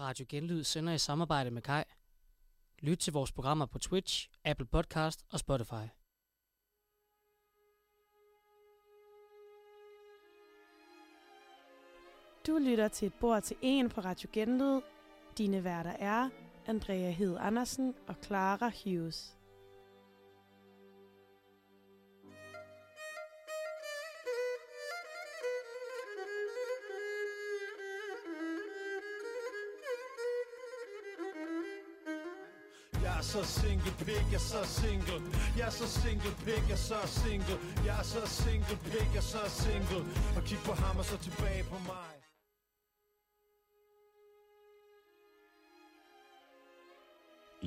Radio Genlyd sender i samarbejde med Kai. Lyt til vores programmer på Twitch, Apple Podcast og Spotify. Du lytter til et bord til en på Radio Genlyd. Dine værter er Andrea Hed Andersen og Clara Hughes. Så single, pick, jeg så single Jeg er så single, pick, jeg så single Jeg er så single, pick, jeg så single Og kig på ham og så tilbage på mig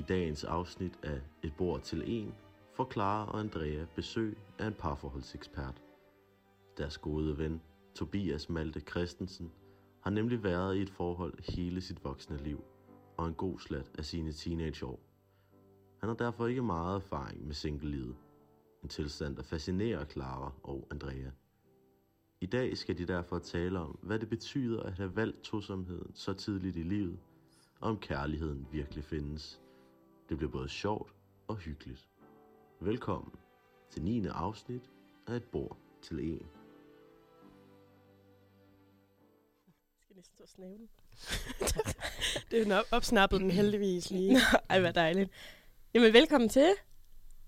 I dagens afsnit af Et bord til en får Clara og Andrea besøg af en parforholdsekspert. Deres gode ven, Tobias Malte Christensen, har nemlig været i et forhold hele sit voksne liv og en god slat af sine teenageår. Han har derfor ikke meget erfaring med singlelivet. En tilstand, der fascinerer Clara og Andrea. I dag skal de derfor tale om, hvad det betyder at have valgt tosomheden så tidligt i livet, og om kærligheden virkelig findes. Det bliver både sjovt og hyggeligt. Velkommen til 9. afsnit af Et bord til en. skal næsten stå snævlen. det er opsnappet den heldigvis lige. Ej, hvor dejligt. Jamen, velkommen til.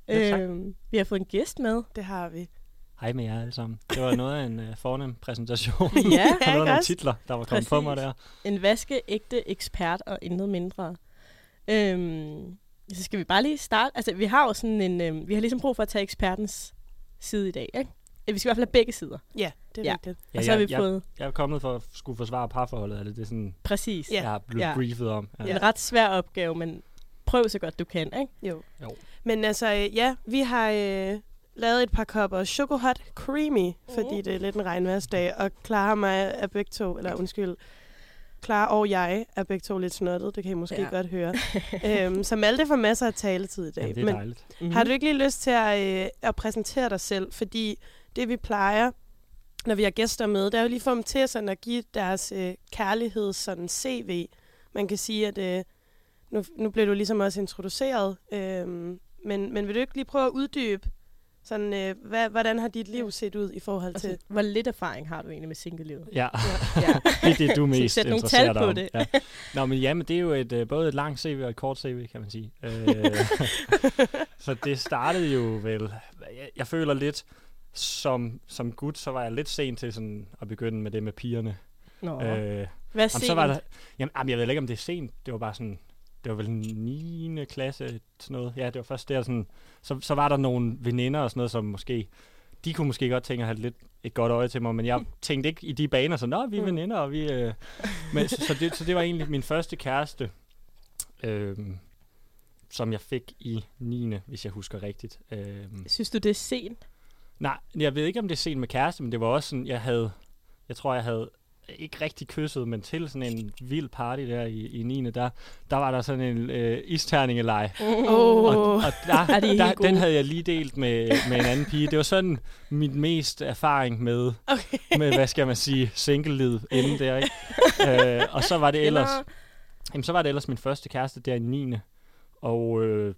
Ja, øhm, vi har fået en gæst med. Det har vi. Hej med jer alle sammen. Det var noget af en uh, fornem præsentation. Ja, og noget af nogle titler, der var kommet på mig der. En vaskeægte ekspert og intet mindre. Øhm, så skal vi bare lige starte. Altså, vi har jo sådan en... Øhm, vi har ligesom brug for at tage ekspertens side i dag, ikke? Øh, Vi skal i hvert fald have begge sider. Ja, det er Ja. vigtigt. Ja, og så har jeg, vi fået... Jeg er kommet for at skulle forsvare parforholdet. Er det, det er sådan, Præcis. Ja. jeg har blevet Ja. briefet om? Ja. En ret svær opgave, men prøv så godt du kan, ikke? Jo. Jo. Men altså, øh, ja, vi har øh, lavet et par kopper Choco Hot Creamy, fordi det er lidt en regnværsdag, og Clara og mig er begge to, eller undskyld, Clara og jeg er begge to lidt snottet, det kan I måske Ja. ja. godt høre. øhm, så Malte får masser af taletid i dag. Jamen, det er Men dejligt. Mm-hmm. har du ikke lige lyst til at, øh, at præsentere dig selv? Fordi det vi plejer, når vi har gæster med, det er jo lige at få dem til sådan at give deres øh, kærlighed sådan CV. Man kan sige, at øh, nu, nu blev du ligesom også introduceret, øh, men, men vil du ikke lige prøve at uddybe, sådan, øh, hvad, hvordan har dit liv set ud i forhold til... Altså, hvor lidt erfaring har du egentlig med singlelivet? Ja, Ja. det er det, du mest Sæt nogle tal på om. det. Ja. Nå, men ja, men det er jo et, øh, både et langt CV og et kort CV, kan man sige. Øh, så det startede jo vel... Jeg, jeg føler lidt, som, som gut, så var jeg lidt sent til sådan at begynde med det med pigerne. Nå. Øh, Hvad Jamen, sent? så var der, jamen, jamen, jeg ved ikke, om det er sent. Det var bare sådan, det var vel 9. klasse, sådan noget. Ja, det var først der sådan, så, så var der nogle veninder og sådan noget, som måske, de kunne måske godt tænke at have lidt et godt øje til mig, men jeg tænkte ikke i de baner, så nå, vi er Mm. veninder, og vi, øh, men, så, så, det, så det var egentlig min første kæreste, øh, som jeg fik i 9. hvis jeg husker rigtigt. Øh, Synes du, det er sent? Nej, jeg ved ikke, om det er sent med kæreste, men det var også sådan, jeg havde, jeg tror, jeg havde ikke rigtig kysset, men til sådan en vild party der i, i 9. Der, der var der sådan en øh, isterningeleg. Åh, Og, og der, Er der, gode? den havde jeg lige delt med, med en anden pige. Det var sådan min mest erfaring med, okay. med hvad skal man sige, single inden der, ikke? øh, og så var det ellers, Eller- jamen, så var det ellers min første kæreste der i 9. Og øh,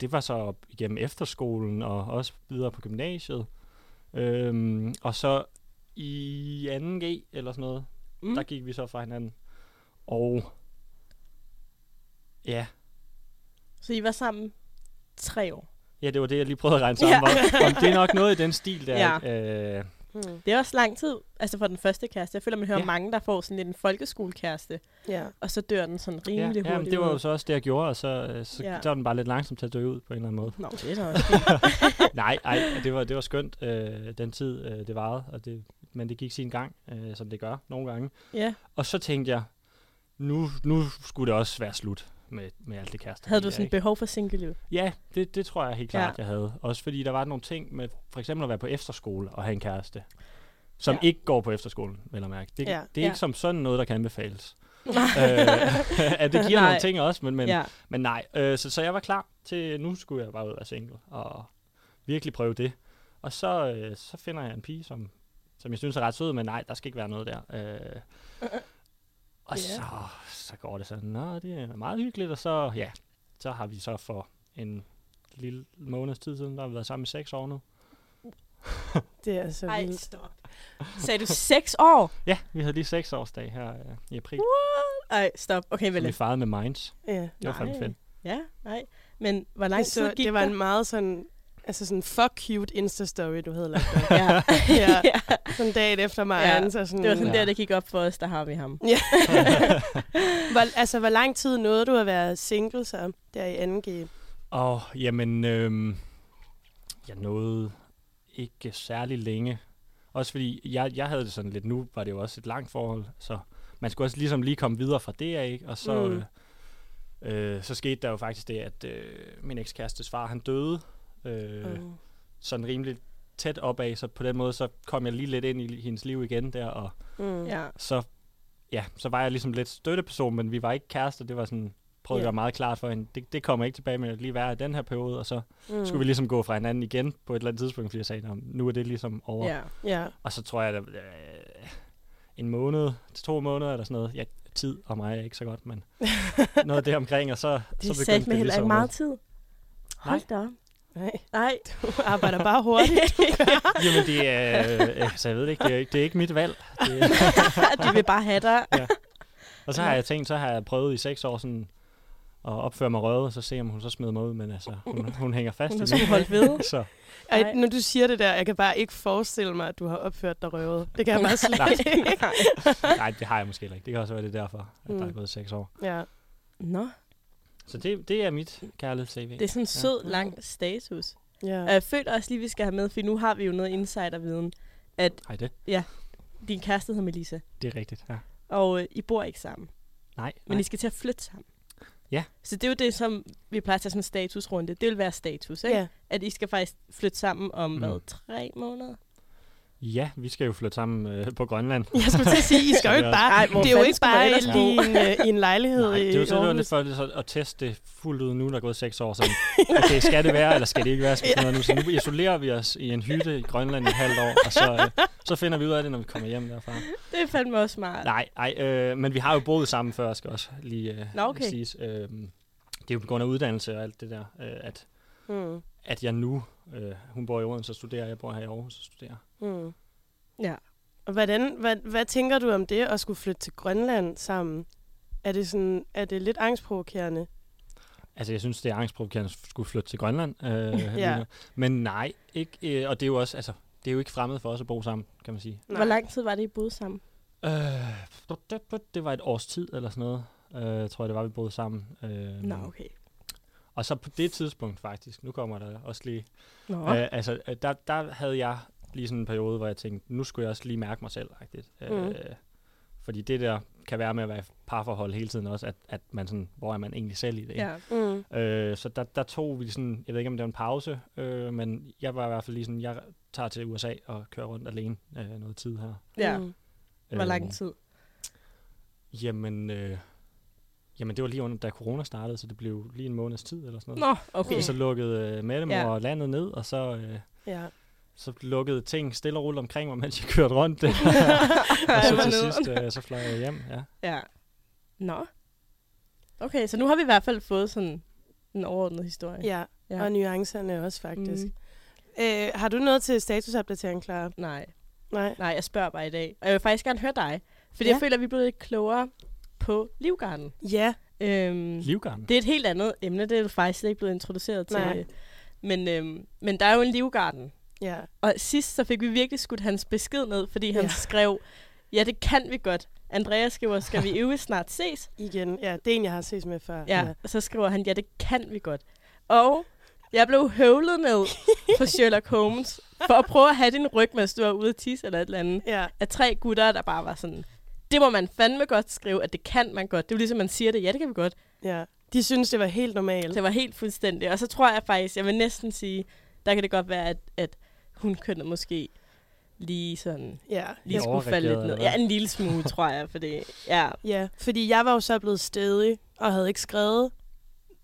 det var så igennem efterskolen og også videre på gymnasiet. Øhm, og så i 2G eller sådan noget, Mm. der gik vi så fra hinanden. Og ja, Så I var sammen tre år. ja, det var det, jeg lige prøvede at regne sammen. Ja. Om, om det er nok noget i den stil der. Ja. ikke? Øh, Hmm. Det er også lang tid, altså for den første kæreste. Jeg føler, man hører Ja. mange, der får sådan lidt en folkeskolekæreste, Ja. og så dør den sådan ja, rimelig ja, men hurtigt det var jo så også det, jeg gjorde, og så, øh, så, Ja. så var den bare lidt langsomt til at dø ud på en eller anden måde. Nå, det er da også. Nej, ej, det var, det var skønt, øh, den tid, øh, det varede, og det, men det gik sin gang, øh, som det gør nogle gange. ja. Og så tænkte jeg, nu, nu skulle det også være slut med, med alt det kæreste. Havde du sådan behov for singleliv? Ja, det, det tror jeg helt klart, Ja. jeg havde. Også fordi der var nogle ting med for eksempel at være på efterskole og have en kæreste, som Ja. ikke går på efterskolen, vel at mærke. Det, Ja. det er Ja. ikke som sådan noget, der kan anbefales. øh, at det giver Nej. nogle ting også, men, men, ja. men nej. Øh, så, så jeg var klar til, nu skulle jeg bare ud af single og virkelig prøve det. Og så, øh, så finder jeg en pige, som, som jeg synes er ret sød, men nej, der skal ikke være noget der. Øh, Og Ja. så, så går det sådan, nå, det er meget hyggeligt, og så, ja, så har vi så for en lille måneds tid siden, der har vi været sammen i seks år nu. Det er så Ej, vildt. stop. Sagde du seks år? Ja, vi havde lige seks årsdag her øh, i april, Ej, stop. Okay, vel. vi fejrede med Minds. Ja. Det var fandme Nej. fedt. Ja, nej. Men hvor lang Det, tid så, gik det var en meget sådan, altså sådan fuck cute Insta-story, du havde lagt op. Ja. Ja. ja. Sådan dagen efter mig, Ja, ja. så sådan, Det var sådan Ja. der, det gik op for os, der har vi ham. hvor, altså, hvor lang tid nåede du at være single så, der i 2G? Og jamen, øhm, jeg nåede ikke særlig længe. Også fordi, jeg, jeg havde det sådan lidt, nu var det jo også et langt forhold, så man skulle også ligesom lige komme videre fra det ikke? Og så, Mm. mm. øh, øh, så skete der jo faktisk det, at øh, min ekskærestes far, han døde øh, Øh. sådan rimelig tæt opad, så på den måde, så kom jeg lige lidt ind i hendes liv igen der, og Mm. Ja. så, ja, så var jeg ligesom lidt støtteperson, men vi var ikke kærester, det var sådan, prøvede Ja. at gøre meget klart for hende, det, det kommer ikke tilbage med at lige være i den her periode, og så Mm. skulle vi ligesom gå fra hinanden igen på et eller andet tidspunkt, fordi jeg sagde, "Nå, nu er det ligesom over. ja. Ja. Og så tror jeg, at øh, en måned til to måneder eller sådan noget, ja, tid og mig er ikke så godt, men noget af det omkring, og så, Det så begyndte sagt det med heller ligesom ikke meget tid. Hold da op. Nej, Nej. du arbejder bare hurtigt. Jamen det er, øh, så jeg ved det ikke, det er, ikke- det er ikke mit valg. Det, De vil bare have dig. og så har jeg tænkt, så har jeg prøvet i seks år sådan at opføre mig røvet, og så se, om hun så smider mig ud, men altså, hun, hun hænger fast Hun har holdt ved. Så Ej, Nej. når du siger det der, jeg kan bare ikke forestille mig, at du har opført dig røvet. Det kan jeg bare slet Nej. ikke. nej, det har jeg måske ikke. Det kan også være, det er derfor, at der er Mm. gået seks år. Ja. Nå, Så det, det er mit kærlighed-CV. det er sådan en sød, lang status. ja. Og jeg føler også lige, vi skal have med, for nu har vi jo noget insiderviden, at Hej det. din kæreste hedder Melissa, Det er rigtigt, ja. og øh, I bor ikke sammen, Nej, men nej. I skal til at flytte sammen. Ja. Så det er jo det, som vi plejer til sådan en statusrunde. Det vil være status, ikke? ja. At I skal faktisk flytte sammen om, Mm. hvad, tre måneder? Ja, vi skal jo flytte sammen øh, på Grønland. Jeg skulle til at sige, I skal jo ikke bare... Ej, det er jo ikke bare i bo? en, øh, i en lejlighed Nej, i det er jo sådan lidt for lidt at, teste det fuldt ud nu, der er gået seks år. Sådan, okay, skal det være, eller skal det ikke være? Skal finde noget nu? Så nu isolerer vi os i en hytte i Grønland i et halvt år, og så, øh, så finder vi ud af det, når vi kommer hjem derfra. Det er fandme også smart. Nej, nej øh, men vi har jo boet sammen før, skal også lige øh, Nå, okay. siges. Øh, det er jo på grund af uddannelse og alt det der, øh, at, Mm. at jeg nu, øh, hun bor i Odense og studerer, jeg bor her i Aarhus og studerer. Mm. Ja. Og hvordan, hvad, hvad tænker du om det at skulle flytte til Grønland sammen? Er det, sådan, er det lidt angstprovokerende? Altså, jeg synes, det er angstprovokerende at skulle flytte til Grønland. Øh, Ja. Men nej, ikke, øh, og det er jo også, altså, det er jo ikke fremmed for os at bo sammen, kan man sige. Hvor lang tid var det, I boede sammen? Øh, det var et års tid eller sådan noget, øh, tror jeg, det var, vi boede sammen. Øh, Nå, okay. Og så på det tidspunkt faktisk, nu kommer der også lige, Nå. øh, altså, øh, der, der havde jeg lige sådan en periode, hvor jeg tænkte, nu skulle jeg også lige mærke mig selv, rigtigt. Mm. Øh, fordi det der kan være med at være i parforhold hele tiden også, at, at man sådan, hvor er man egentlig selv i det? Ja. Mm. Øh, så der, der tog vi sådan, jeg ved ikke om det var en pause, øh, men jeg var i hvert fald lige sådan, jeg tager til USA og kører rundt alene øh, noget tid her. ja. Mm. Hvor lang Øh, tid? Jamen, øh, jamen det var lige under, da corona startede, så det blev lige en måneds tid eller sådan noget. Nå, okay. Og så lukkede øh, Mette Ja. ja. landet ned, og så, øh, Ja. så lukkede ting stille og roligt omkring mig, mens jeg kørte rundt. og Ej, så til sidst, øh, så fløj jeg hjem. Ja. Ja. Nå. Okay, så nu har vi i hvert fald fået sådan en overordnet historie. ja. Ja. Og nuancerne også, faktisk. Mm. Øh, har du noget til statusopdatering, Clara? Nej, Nej. nej, jeg spørger bare i dag. Og jeg vil faktisk gerne høre dig. Fordi Ja. jeg føler, at vi er blevet lidt klogere på livgarden. Ja. Øhm, Livgarden. det er et helt andet emne, det er faktisk slet ikke blevet introduceret til. Nej. Men, øhm, men der er jo en livgarden. Ja. Og sidst så fik vi virkelig skudt hans besked ned, fordi han Ja. skrev, ja, det kan vi godt. Andreas skriver, skal vi øve snart ses? Igen. Ja, det er en, jeg har set med før. Ja, og så skriver han, ja, det kan vi godt. Og jeg blev høvlet ned på Sherlock Holmes, for at prøve at have din ryg, mens du var ude at tisse eller et eller andet, Ja. af tre gutter, der bare var sådan, det må man fandme godt skrive, at det kan man godt. Det er jo ligesom, man siger det, ja, det kan vi godt. ja. De synes, det var helt normalt. Det var helt fuldstændigt. Og så tror jeg faktisk, jeg vil næsten sige, der kan det godt være, at, at hun kønnet måske lige sådan, Ja. lige skulle falde lidt ned. Ja, en lille smule, tror jeg, fordi, ja, Ja, fordi jeg var jo så blevet stedig, og havde ikke skrevet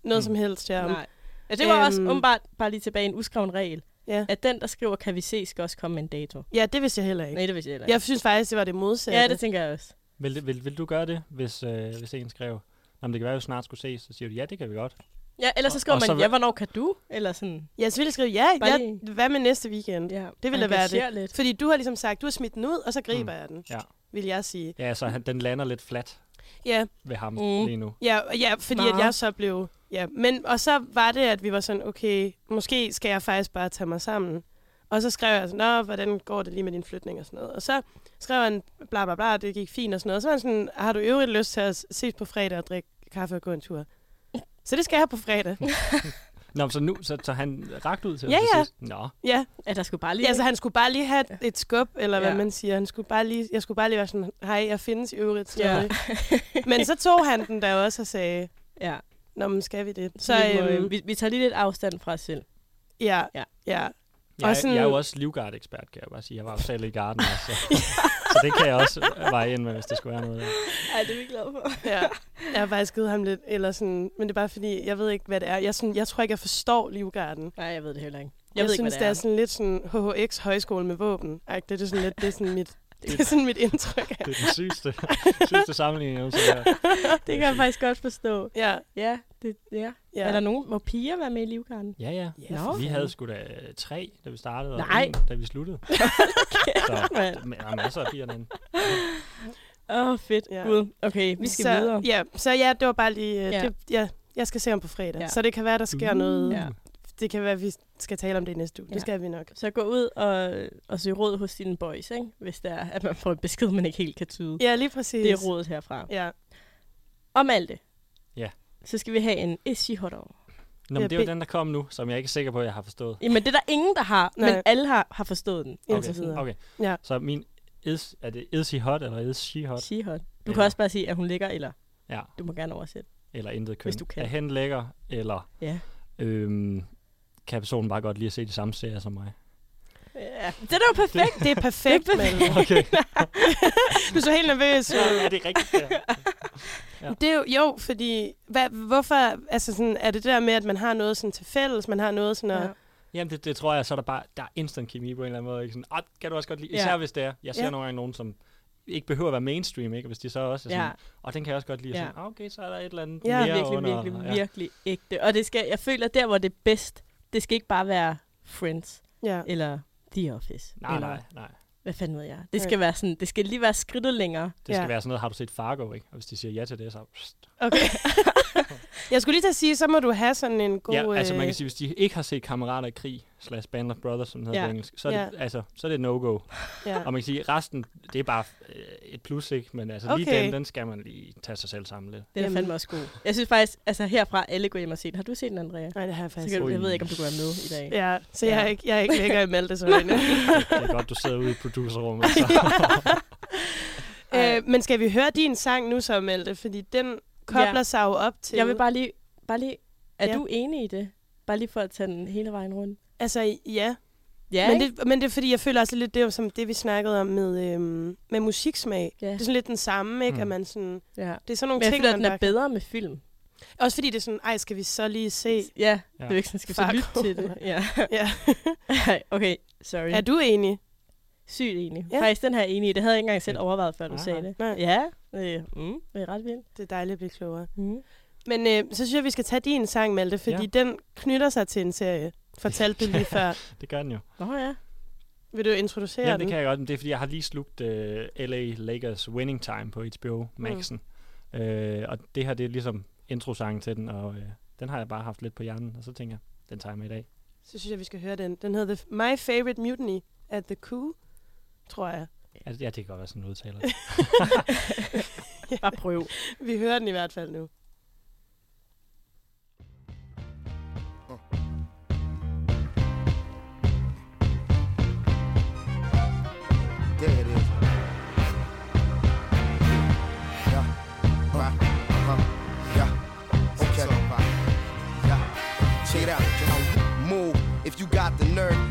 noget Mm. som helst til ham. nej. Ja, det var øhm, også umiddelbart bare lige tilbage en uskreven regel, Ja. at den, der skriver, kan vi se, skal også komme med en dato. ja, det vidste jeg heller ikke. Nej, det vidste jeg heller ikke. Jeg synes faktisk, det var det modsatte. Ja, det tænker jeg også. Vil, vil, vil du gøre det, hvis, øh, hvis en skrev, om det kan være, at vi snart skulle ses, så siger du, ja, det kan vi godt. Ja, ellers så Og- skriver og man, så ja, hvornår kan du? Eller sådan, Ja, så vil jeg skrive, ja, Bare ja, lige- hvad med næste weekend? ja. Det ville da være det. Lidt. Fordi du har ligesom sagt, du har smidt den ud, og så griber Mm. jeg den, Ja. vil jeg sige. Ja, så han, den lander lidt flat Ja, ved ham Mm. lige nu. ja, ja fordi at jeg så blev... Ja, men, og så var det, at vi var sådan, okay, måske skal jeg faktisk bare tage mig sammen. Og så skrev jeg sådan, nå, hvordan går det lige med din flytning og sådan noget. Og så skrev han, bla bla bla, det gik fint og sådan noget. Og så var han sådan, har du øvrigt lyst til at ses på fredag og drikke kaffe og gå en tur? Så det skal jeg på fredag. Nå, men så nu, så, så han rakt ud til Ja, ja. sidst. Nå, Ja, Ja, der skulle bare lige... ja så han skulle bare lige have et skub, eller hvad Ja. man siger. Han skulle bare lige, jeg skulle bare lige være sådan, hej, jeg findes i øvrigt Ja. stadig. Men så tog han den der også og sagde, ja. Nå, men skal vi det? Så, Så, vi, må, øhm, øh, vi, vi tager lige lidt afstand fra os selv. ja, Ja. ja. Jeg, Og sådan- jeg er jo også livguard-ekspert, kan jeg bare sige. Jeg var jo selv i garden, så, så det kan jeg også veje ind med, hvis det skulle være noget. Ej, det er vi glade for. ja. Jeg har faktisk givet ham lidt, eller sådan, men det er bare fordi, jeg ved ikke, hvad det er. Jeg, sådan, jeg tror ikke, jeg forstår Livgarden. Nej, jeg ved det heller ikke. Jeg, Jeg, ved synes, ikke, hvad det er sådan lidt sådan HHX højskole med våben. Ej, det er sådan lidt, det er sådan mit, det er sådan mit indtryk af. Det er den sygeste, sygeste sammenligning, jeg har det kan jeg faktisk godt forstå. Ja, Ja, det, ja. ja. Er der nogen, må piger være med i Livgarden? Ja, ja. Ja, for Vi havde sgu da øh, tre, da vi startede, og Nej. en, da vi sluttede. Så mand. men der er masser af piger derinde. Åh, oh, fedt. Ja. Gud. Okay, vi skal så, videre. Ja, så ja, det var bare lige, ja. Ja. Det, ja, jeg skal se ham på fredag. Ja. Så det kan være, der sker Uh. noget. Ja. Det kan være, vi skal tale om det i næste uge. Ja. Det skal vi nok. Så gå ud og, og søg råd hos dine boys, ikke? hvis det er, at man får en besked, man ikke helt kan tyde. Ja, lige præcis. Det er rådet herfra. Ja. Om alt det. Ja. Så skal vi have en Is she hot dog? Nå, men det er jo den, der kom nu, som jeg ikke er sikker på, at jeg har forstået. Jamen, det er der ingen, der har, Nej. men alle har, har forstået den. Videre. Okay. Ja. Så min, is, er det is hot, eller is she hot? She hot. Du Ja. kan også bare sige, at hun ligger, eller Ja, du må gerne oversætte. eller intet køn. Hvis du kan. Er hen lækker, eller Ja. øhm, kan personen bare godt lide at se de samme serier som mig? ja. Det er da jo perfekt. Det er perfekt, Det er Malte. Okay. Du er så helt nervøs. er det rigtigt? Ja. Ja. Det er jo, jo fordi, hvad, hvorfor, altså sådan, er det det der med, at man har noget sådan til fælles, man har noget sådan at, Ja. Jamen, det, det tror jeg, så er der bare der er instant kemi på en eller anden måde. Ikke? Sådan, ah, kan du også godt lide? Ja. Især hvis det er. Jeg ser Ja. nogle gange nogen, som ikke behøver at være mainstream, ikke? Og hvis de så også er sådan, Ja. og den kan jeg også godt lide. Ja. Ja. Sådan, ah, okay, så er der et eller andet Ja, mere virkelig, under. virkelig, ja. virkelig ægte. Og det skal, jeg føler, der hvor det er bedst, det skal ikke bare være Friends, ja. eller The Office. Nej, eller, nej, nej. Hvad fanden ved jeg? Det skal være sådan, det skal lige være skridtet længere. Det skal Ja. være sådan noget, har du set Fargo, ikke? Og hvis de siger ja til det, så... Pst. Okay. jeg skulle lige til at sige, så må du have sådan en god... ja, altså man øh, kan sige, hvis de ikke har set Kammerater i krig, slash Band of Brothers, som det hedder Ja. på engelsk, så er, det, Ja. altså, så er det et no-go. ja. Og man kan sige, resten, det er bare øh, et plus, ikke? Men altså lige Okay. den, den skal man lige tage sig selv sammen lidt. Den er fandme også god. Jeg synes faktisk, altså herfra, alle går hjem og se den. Har du set den, Andrea? Nej, det har jeg Så faktisk Ui. jeg ved ikke, om du være med i dag. Ja, så Ja. jeg er ikke, jeg er ikke lækker i Maltes øjne. Det er godt, du sidder ude i producerrummet. Så. øh, men skal vi høre din sang nu så, Malte? Fordi den kobler Ja. sig jo op til... Jeg vil bare lige, bare lige er Ja. du enig i det? Bare lige for at tage den hele vejen rundt. Altså, ja. Ja, men, ikke? det, men det er fordi, jeg føler også lidt, det var som det, vi snakkede om med, øhm, med musiksmag. Ja. Det er sådan lidt den samme, ikke? Mm. At man sådan... ja. Det er sådan nogle Men jeg ting, føler, at man den er bare... bedre med film. Også fordi det er sådan, ej, skal vi så lige se? Ja, ja. det er ikke sådan, skal vi så lytte til det. Ja. Ja. okay, sorry. er du enig? Sygt enig. Ja. Faktisk den her enig i. Det havde jeg ikke engang selv overvejet, før du Nej, sagde det. Nej. Ja, øh, mm, det er ret vildt. Det er dejligt at blive klogere. Mm. Men øh, så synes jeg, vi skal tage din sang, Malte, fordi. Ja. den knytter sig til en serie. Fortalte du lige før. det gør den jo. Nå ja. Vil du introducere Ja, den? det kan jeg godt, men det er fordi, jeg har lige slugt uh, LA Lakers Winning Time på HBO Maxen. Mm. Uh, og det her, det er ligesom introsangen til den, og uh, den har jeg bare haft lidt på hjernen, og så tænker jeg, den tager jeg med i dag. Så synes jeg, vi skal høre den. Den hedder The- My Favorite Mutiny at the Coup, tror jeg. Altså, ja, det kan godt være sådan en udtaler. Bare prøv. Vi hører den i hvert fald nu. If you got the nerve.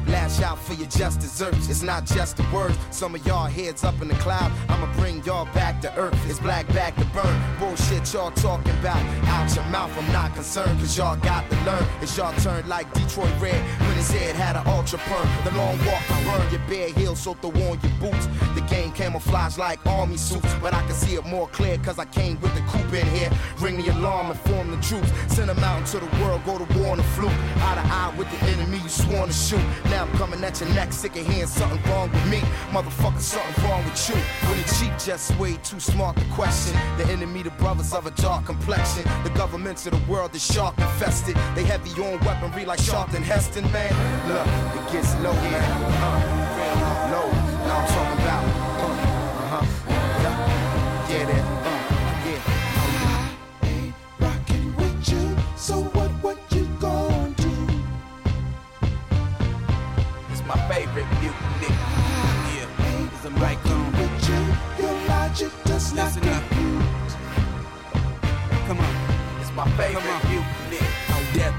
For your just desserts. It's not just the words. Some of y'all heads up in the cloud. I'ma bring y'all back to earth. It's black back to burn. Bullshit y'all talking about. Out your mouth, I'm not concerned. Cause y'all got to learn. It's y'all turn like Detroit Red when his head had an ultra perm. The long walk to burn your bare heels, so throw on your boots. The game camouflage like army suits. But I can see it more clear cause I came with the coupe in here. Ring the alarm, inform the troops. Send them out into the world, go to war on the fluke. Eye to eye with the enemy you sworn to shoot. Now I'm coming at your neck, sick of hearing something wrong with me. Motherfucker, something wrong with you. When the cheap just way too smart to question. The enemy, the brothers of a dark complexion. The governments of the world is shark infested. They heavy on weaponry like Sharpton Heston, man. Look, it gets low, man. Uh, Listen up. Come on. It's my favorite mutiny. Death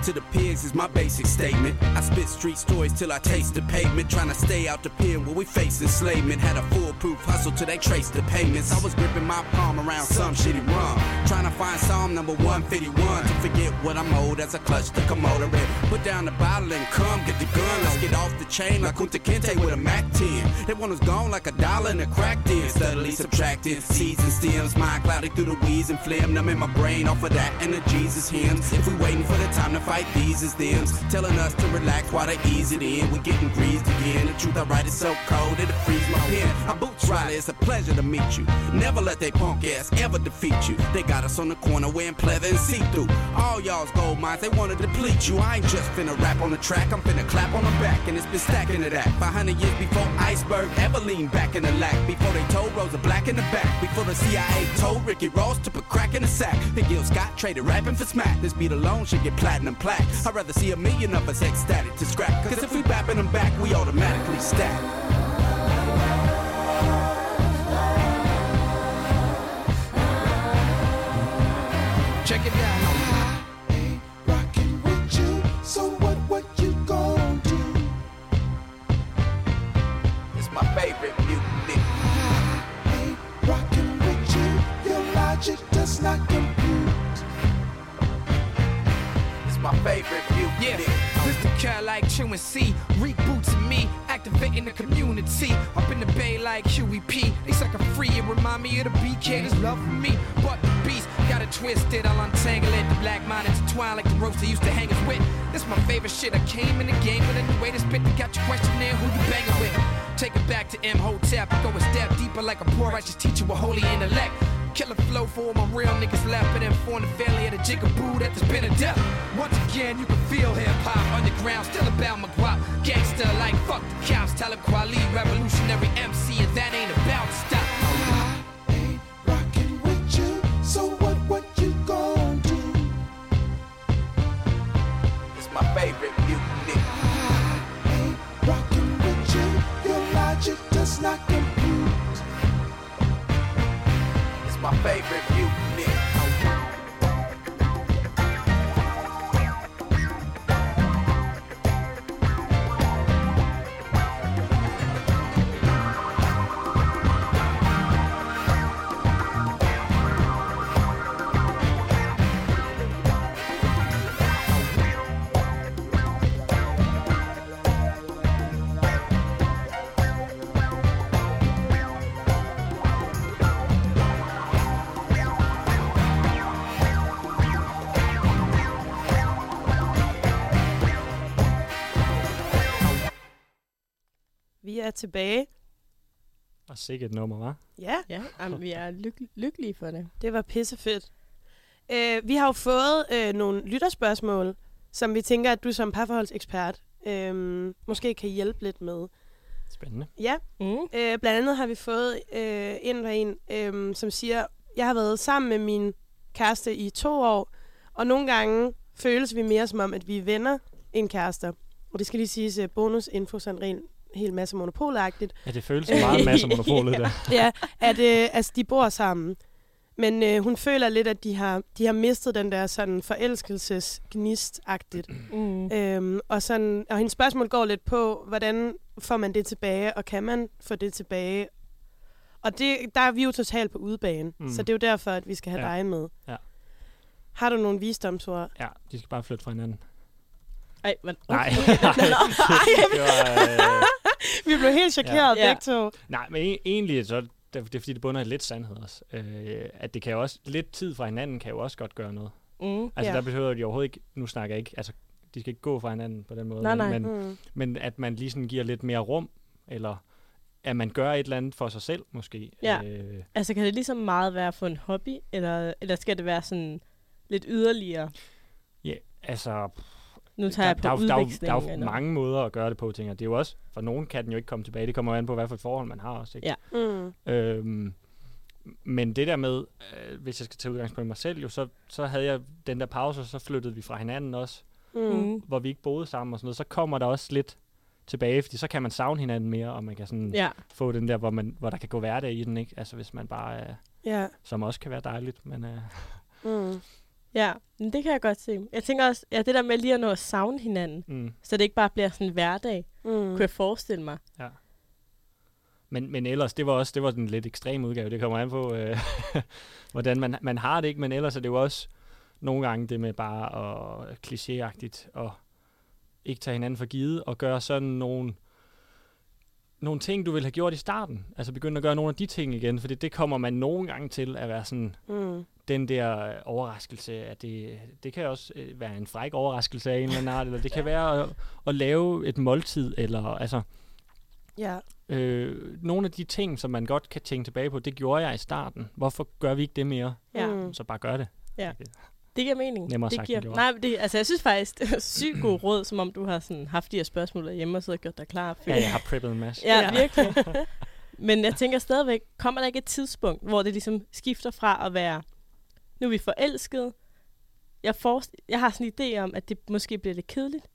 to the pigs is my basic statement. I spit street stories till I taste the pavement. Trying to stay out the pen where we face enslavement. Had a foolproof hustle till they traced the payments. I was gripping my palm around some shitty rum. Trying to find Psalm number 151 to forget what I'm owed as I clutch the Komodo red. Put down the bottle and come get the gun. Let's get off the chain like Kunta Kinte with a Mac 10. That one was gone like a dollar in a crack den. Steadily subtracting seeds and stems. Mind clouded through the weeds and phlegm. Numb in my brain off of that and the Jesus hymns. If we waiting for the time to fight these as thems. Telling us to relax while they ease it in. We getting greased again. The truth I write is so cold it'll freeze my pen. I boots Riley, it's a pleasure to meet you. Never let they punk ass ever defeat you. They got us on the corner wearing pleather and see-through. All y'all's gold mines, they wanna deplete you. I ain't just finna rap on the track, I'm finna clap on the back, and it's been stacking to that. 500 years before Iceberg ever leaned back in the lack. Before they told Rosa Black in the back. Before the CIA told Ricky Ross to put crack in the sack. And Gil Scott traded rapping for smack. This beat alone should get platinum plaques. I'd rather see a million of us ecstatic to scrap. Cause if we bapping them back, we automatically stack. Check it out. Rocking with you. So what, what you gon' do? It's my favorite mutiny. Rocking with you. Your logic does not compute. My favorite mutiny. Yeah, this the cat like chewing C, rebooting me, activating the community. Up in the bay like Huey P. They suck a free, it remind me of the BK, this love for me. But the beast got it twisted, I'll untangle it. The black mind intertwine like the ropes they used to hang us with. This my favorite shit. I came in the game with a new way to spit. They got your question there, who you banging with? Take it back to M Hotep, go a step deeper like a poor righteous teacher with holy intellect. Killer flow for all my real niggas left, and inform the family of the jigaboo that there's been a death. Once again, you can feel hip hop underground, still about my guap. Gangster like fuck the cops, tell Talib Kweli, revolutionary MC, and that ain't about to stop. Rocking with you. So what, what you gon' do? It's my favorite mutiny. Rocking with you. Your logic does not compute. My favorite tilbage. Og sikkert et nummer, var. Ja, Ja, jamen, vi er lyk- lykkelige for det. det var pissefedt. Øh, vi har jo fået øh, nogle lytterspørgsmål, som vi tænker, at du som parforholdsekspert øh, måske kan hjælpe lidt med. Spændende. Ja, Mm. øh, blandt andet har vi fået øh, en fra en, øh, som siger, jeg har været sammen med min kæreste i to år, og nogle gange føles vi mere som om, at vi er venner end kærester. Og det skal lige siges, uh, bonusinfo, sådan en hel masse monopolagtigt. Ja, det føles så meget masser af monopolet Ja. der. ja, at øh, altså, de bor sammen. Men øh, hun føler lidt, at de har, de har mistet den der sådan forelskelsesgnist-agtigt. Mm. Øhm, og, sådan, og hendes spørgsmål går lidt på, hvordan får man det tilbage, og kan man få det tilbage? Og det, der er vi jo totalt på udebane, Mm. så det er jo derfor, at vi skal have Ja. dig med. Ja. Har du nogle visdomsord? Ja, de skal bare flytte fra hinanden. Ej, men... Nej. Okay. det var, øh, Vi blev helt chokeret Ja. begge to. nej, men e- egentlig så er det, er fordi, det bunder i lidt sandhed også. Øh, at det kan jo også, lidt tid fra hinanden kan jo også godt gøre noget. Mm. Altså Ja. der behøver de overhovedet ikke, nu snakker jeg ikke, altså de skal ikke gå fra hinanden på den måde. Nej, men, nej. Men, Mm. men at man lige sådan giver lidt mere rum, eller at man gør et eller andet for sig selv måske. Ja. Øh, Altså, kan det ligesom meget være for en hobby, eller, eller skal det være sådan lidt yderligere? ja, altså Nu tager jeg på der, er jo- der, er udveksling. der er jo eller- mange måder at gøre det på, tænker jeg. Det er jo også, for nogen kan den jo ikke komme tilbage. Det kommer jo an på, hvad for et forhold man har også. Ikke? Ja. Mm. Øhm, men det der med, øh, hvis jeg skal tage udgangspunkt i mig selv, jo, så, så havde jeg den der pause, og så flyttede vi fra hinanden også, Mm. Mm. hvor vi ikke boede sammen og sådan noget. Så kommer der også lidt tilbage, fordi så kan man savne hinanden mere, og man kan sådan Ja, få den der, hvor, man, hvor der kan gå hverdag i den, ikke? Altså hvis man bare er, Ja. som også kan være dejligt, men øh, Mm. Ja. Men det kan jeg godt se. Jeg tænker også, ja, det der med lige at nå at savne hinanden, mm, så det ikke bare bliver sådan en hverdag, Mm. kunne jeg forestille mig. Men, men ellers, det var også det var den lidt ekstrem udgave. Det kommer an på, øh, hvordan man, man har det, ikke? Men ellers er det jo også nogle gange det med bare at klichéagtigt og ikke tage hinanden for givet og gøre sådan nogle, nogle ting, du ville have gjort i starten. Altså begynde at gøre nogle af de ting igen, for det kommer man nogle gange til at være sådan, Mm. den der øh, overraskelse, at det, det kan også øh, være en fræk overraskelse af en eller anden art, eller det kan være at, at lave et måltid, eller altså, Ja. øh, nogle af de ting, som man godt kan tænke tilbage på, det gjorde jeg i starten. Hvorfor gør vi ikke det mere? Ja. Så bare gør det. Ja. Det giver mening. Nemmere det sagt giver. Nej, det, altså jeg synes faktisk, det er sygt god råd, som om du har sådan haft de her spørgsmål derhjemme og så gjort dig klar. Ja, jeg har preppet en masse. Ja, virkelig. Men jeg tænker stadigvæk, kommer der ikke et tidspunkt, hvor det ligesom skifter fra at være, nu er vi forelskede, jeg, forest- jeg har sådan en idé om, at det måske bliver lidt kedeligt.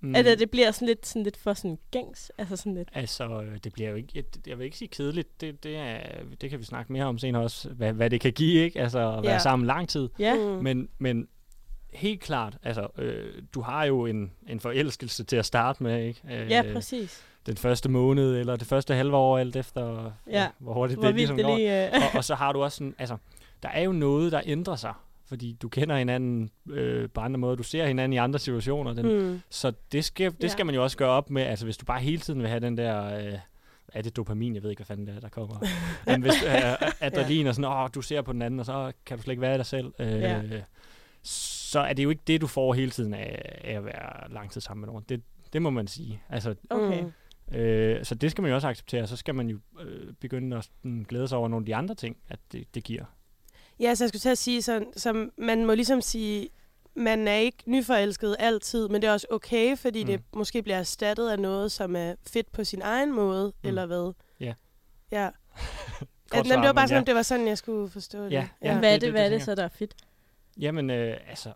Mm. Eller det bliver sådan lidt, sådan lidt for sådan gængs. Altså sådan lidt. Altså, øh, det bliver jo ikke, jeg, jeg vil ikke sige kedeligt, det, det, er, det kan vi snakke mere om senere også, hvad, hvad det kan give, ikke? Altså, at være Ja. sammen lang tid. Ja, Mm. Men, men helt klart, altså, øh, du har jo en, en forelskelse til at starte med, ikke? Øh, ja præcis. Den første måned, eller det første halve år, alt efter, Ja. hvor hurtigt Hvor det ligesom det går. lige... Øh. og, og så har du også sådan, altså, der er jo noget, der ændrer sig, fordi du kender hinanden øh, på andre måder, du ser hinanden i andre situationer, den, Mm. så det skal, det Ja. skal man jo også gøre op med, altså hvis du bare hele tiden vil have den der, øh, er det dopamin, jeg ved ikke, hvad fanden det er, der kommer, men hvis øh, adrenalin og sådan, åh, du ser på den anden, og så kan du slet ikke være i dig selv, øh, Ja. så er det jo ikke det, du får hele tiden af, af at være lang tid sammen med nogen. Det, det må man sige. Altså, Okay. Øh, så det skal man jo også acceptere, så skal man jo øh, begynde at sådan, glæde sig over nogle af de andre ting, at det, det giver. Ja, så jeg skulle til at sige sådan, så man må ligesom sige, man er ikke nyforelsket altid, men det er også okay, fordi Mm. det måske bliver erstattet af noget, som er fedt på sin egen måde, Mm. eller hvad? Ja. Ja. At, svar, det var bare sådan, ja. det var sådan, jeg skulle forstå det. Ja, Ja, hvad er det- det, det- hvad er det det så, der er fedt? Jamen, øh, altså,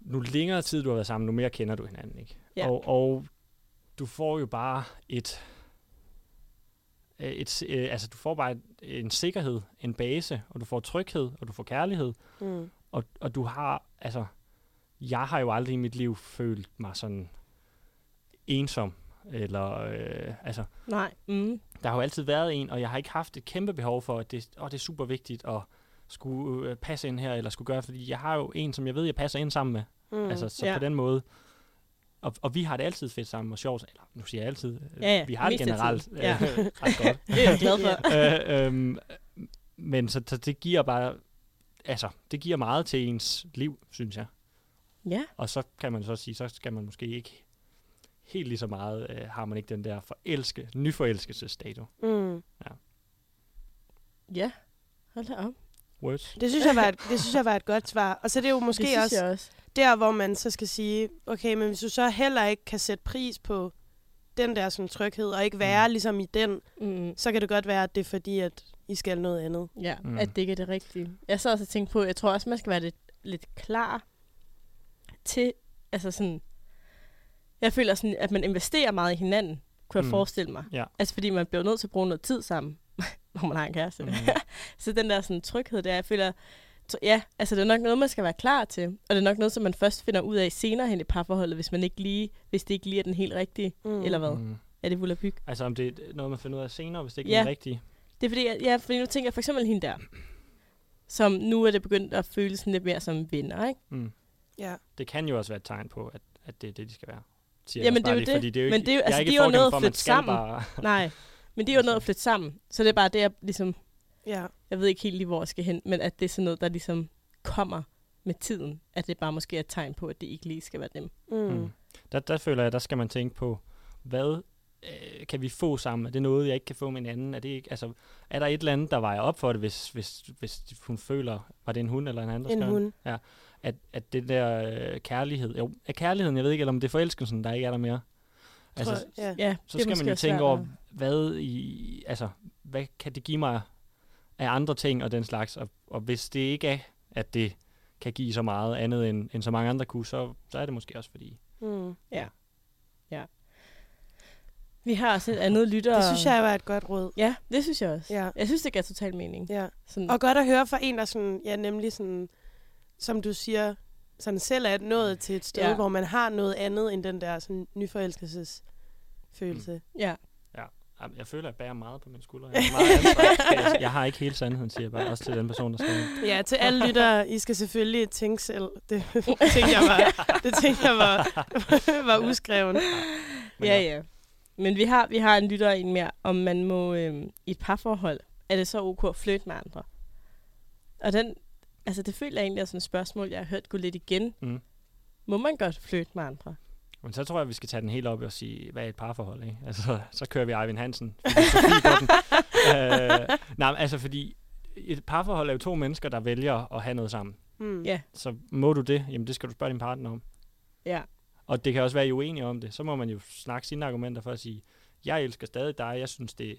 nu længere tid du har været sammen, nu mere kender du hinanden, ikke? Ja. Og, og du får jo bare et, et s- øh, altså du får bare et, en sikkerhed, en base, og du får tryghed, og du får kærlighed, Mm. og, og du har, altså, jeg har jo aldrig i mit liv følt mig sådan ensom, eller, øh, altså, Nej. Mm. der har jo altid været en, og jeg har ikke haft et kæmpe behov for, at det, åh, det er super vigtigt at skulle øh, passe ind her, eller skulle gøre, fordi jeg har jo en, som jeg ved, jeg passer ind sammen med. Mm. Altså, så ja. ja. på den måde. Og, og vi har det altid fedt sammen og sjovt. Eller, nu siger jeg altid. øh, Ja, ja, vi har det generelt øh, Ja. ret godt. Det er jeg glad for. øh, øhm, men så, så det giver bare, altså, det giver meget til ens liv, synes jeg. Ja. Og så kan man så sige, så skal man måske ikke helt lige så meget, øh, har man ikke den der forelske, nyforelskelsesstatus. Mm. Ja. Hold da op. Words. Det, synes jeg var et, det synes jeg var et godt svar. Og så er det jo måske det synes også jeg også. Der, hvor man så skal sige, okay, men hvis du så heller ikke kan sætte pris på den der sådan, tryghed, og ikke være mm. ligesom i den, Mm. så kan det godt være, at det er fordi, at I skal noget andet. Ja, Mm. at det ikke er det rigtige. Jeg så også og tænkte på, jeg tror også, man skal være lidt, lidt klar til, altså sådan, jeg føler sådan, at man investerer meget i hinanden, kunne jeg Mm. forestille mig. Ja. Altså fordi man bliver nødt til at bruge noget tid sammen. når man har en kæreste. Mm. Så den der sådan, tryghed der, jeg føler, ja, altså det er nok noget, man skal være klar til. Og det er nok noget, som man først finder ud af senere hen i parforholdet, hvis, man ikke lige, hvis det ikke lige er den helt rigtige. Mm. Mm. Eller hvad? Mm. Er det volapyk? Altså om det er noget, man finder ud af senere, hvis det ikke Ja. er det rigtige. Det er fordi, jeg- ja, fordi nu tænker jeg for eksempel hende der, som nu er det begyndt at føles sådan lidt mere som venner, ikke? Mm. Ja. Det kan jo også være et tegn på, at, at det er det, de skal være. Siger jeg Jamen, det er jo lige, det. Fordi det er jo Men ikke, det er jo- jeg altså, ikke de er jo for, at flytte sammen. Bare, Nej, men det er jo noget at flytte sammen. Så det er bare det, jeg ligesom, Ja. jeg ved ikke helt lige, hvor jeg skal hen, men at det er sådan noget, der ligesom kommer med tiden. At det bare måske er et tegn på, at det ikke lige skal være dem. Mm. Mm. Der, der føler jeg, der skal man tænke på, hvad øh, kan vi få sammen? Er det noget, jeg ikke kan få med en anden? Er, det ikke, altså, er der et eller andet, der vejer op for det, hvis, hvis, hvis hun føler, var det en hund eller en anden? der En hund. Ja, at, at det der øh, kærlighed, jo, er kærligheden, jeg ved ikke, eller om det er forelskelsen, der ikke er der mere. Altså, Tror- ja. Ja, så skal man jo tænke over, hvad, i, altså, hvad kan det give mig af andre ting og den slags, og, og hvis det ikke er, at det kan give så meget andet, end, end så mange andre kunne, så, så er det måske også fordi. Mm. Ja. ja. Vi har også et andet lytter. Det synes jeg var et godt råd. Ja, det synes jeg også. Ja. Jeg synes, det gav total mening. Ja. Sådan, Og godt at høre fra en, der sådan, ja, nemlig sådan, som du siger, sådan selv er nået til et sted, Ja. hvor man har noget andet end den der sådan, nyforelskelses følelse. ja. Ja, jeg føler, at jeg bærer meget på mine skuldre. Jeg, meget jeg, har ikke hele sandheden, siger jeg bare, også til den person, der skal. Ja, til alle lyttere, I skal selvfølgelig tænke selv. Det tænkte jeg var, det tænkte jeg var, var uskreven. Men ja, ja. Men vi har, vi har en lytter en mere, om man må øh, i et parforhold, er det så ok at flytte med andre? Og den, altså det føler jeg egentlig er sådan et spørgsmål, jeg har hørt gå lidt igen. Mm. Må man godt flytte med andre? Men så tror jeg, at vi skal tage den helt op og sige, hvad er et parforhold, ikke? Altså, så kører vi Eivind Hansen. på den. øh, nej, altså fordi et parforhold er jo to mennesker, der vælger at have noget sammen. Mm. Ja, Så må du det, jamen det skal du spørge din partner om. ja. Og det kan også være, at I er uenige om det. Så må man jo snakke sine argumenter for at sige, jeg elsker stadig dig, jeg synes, det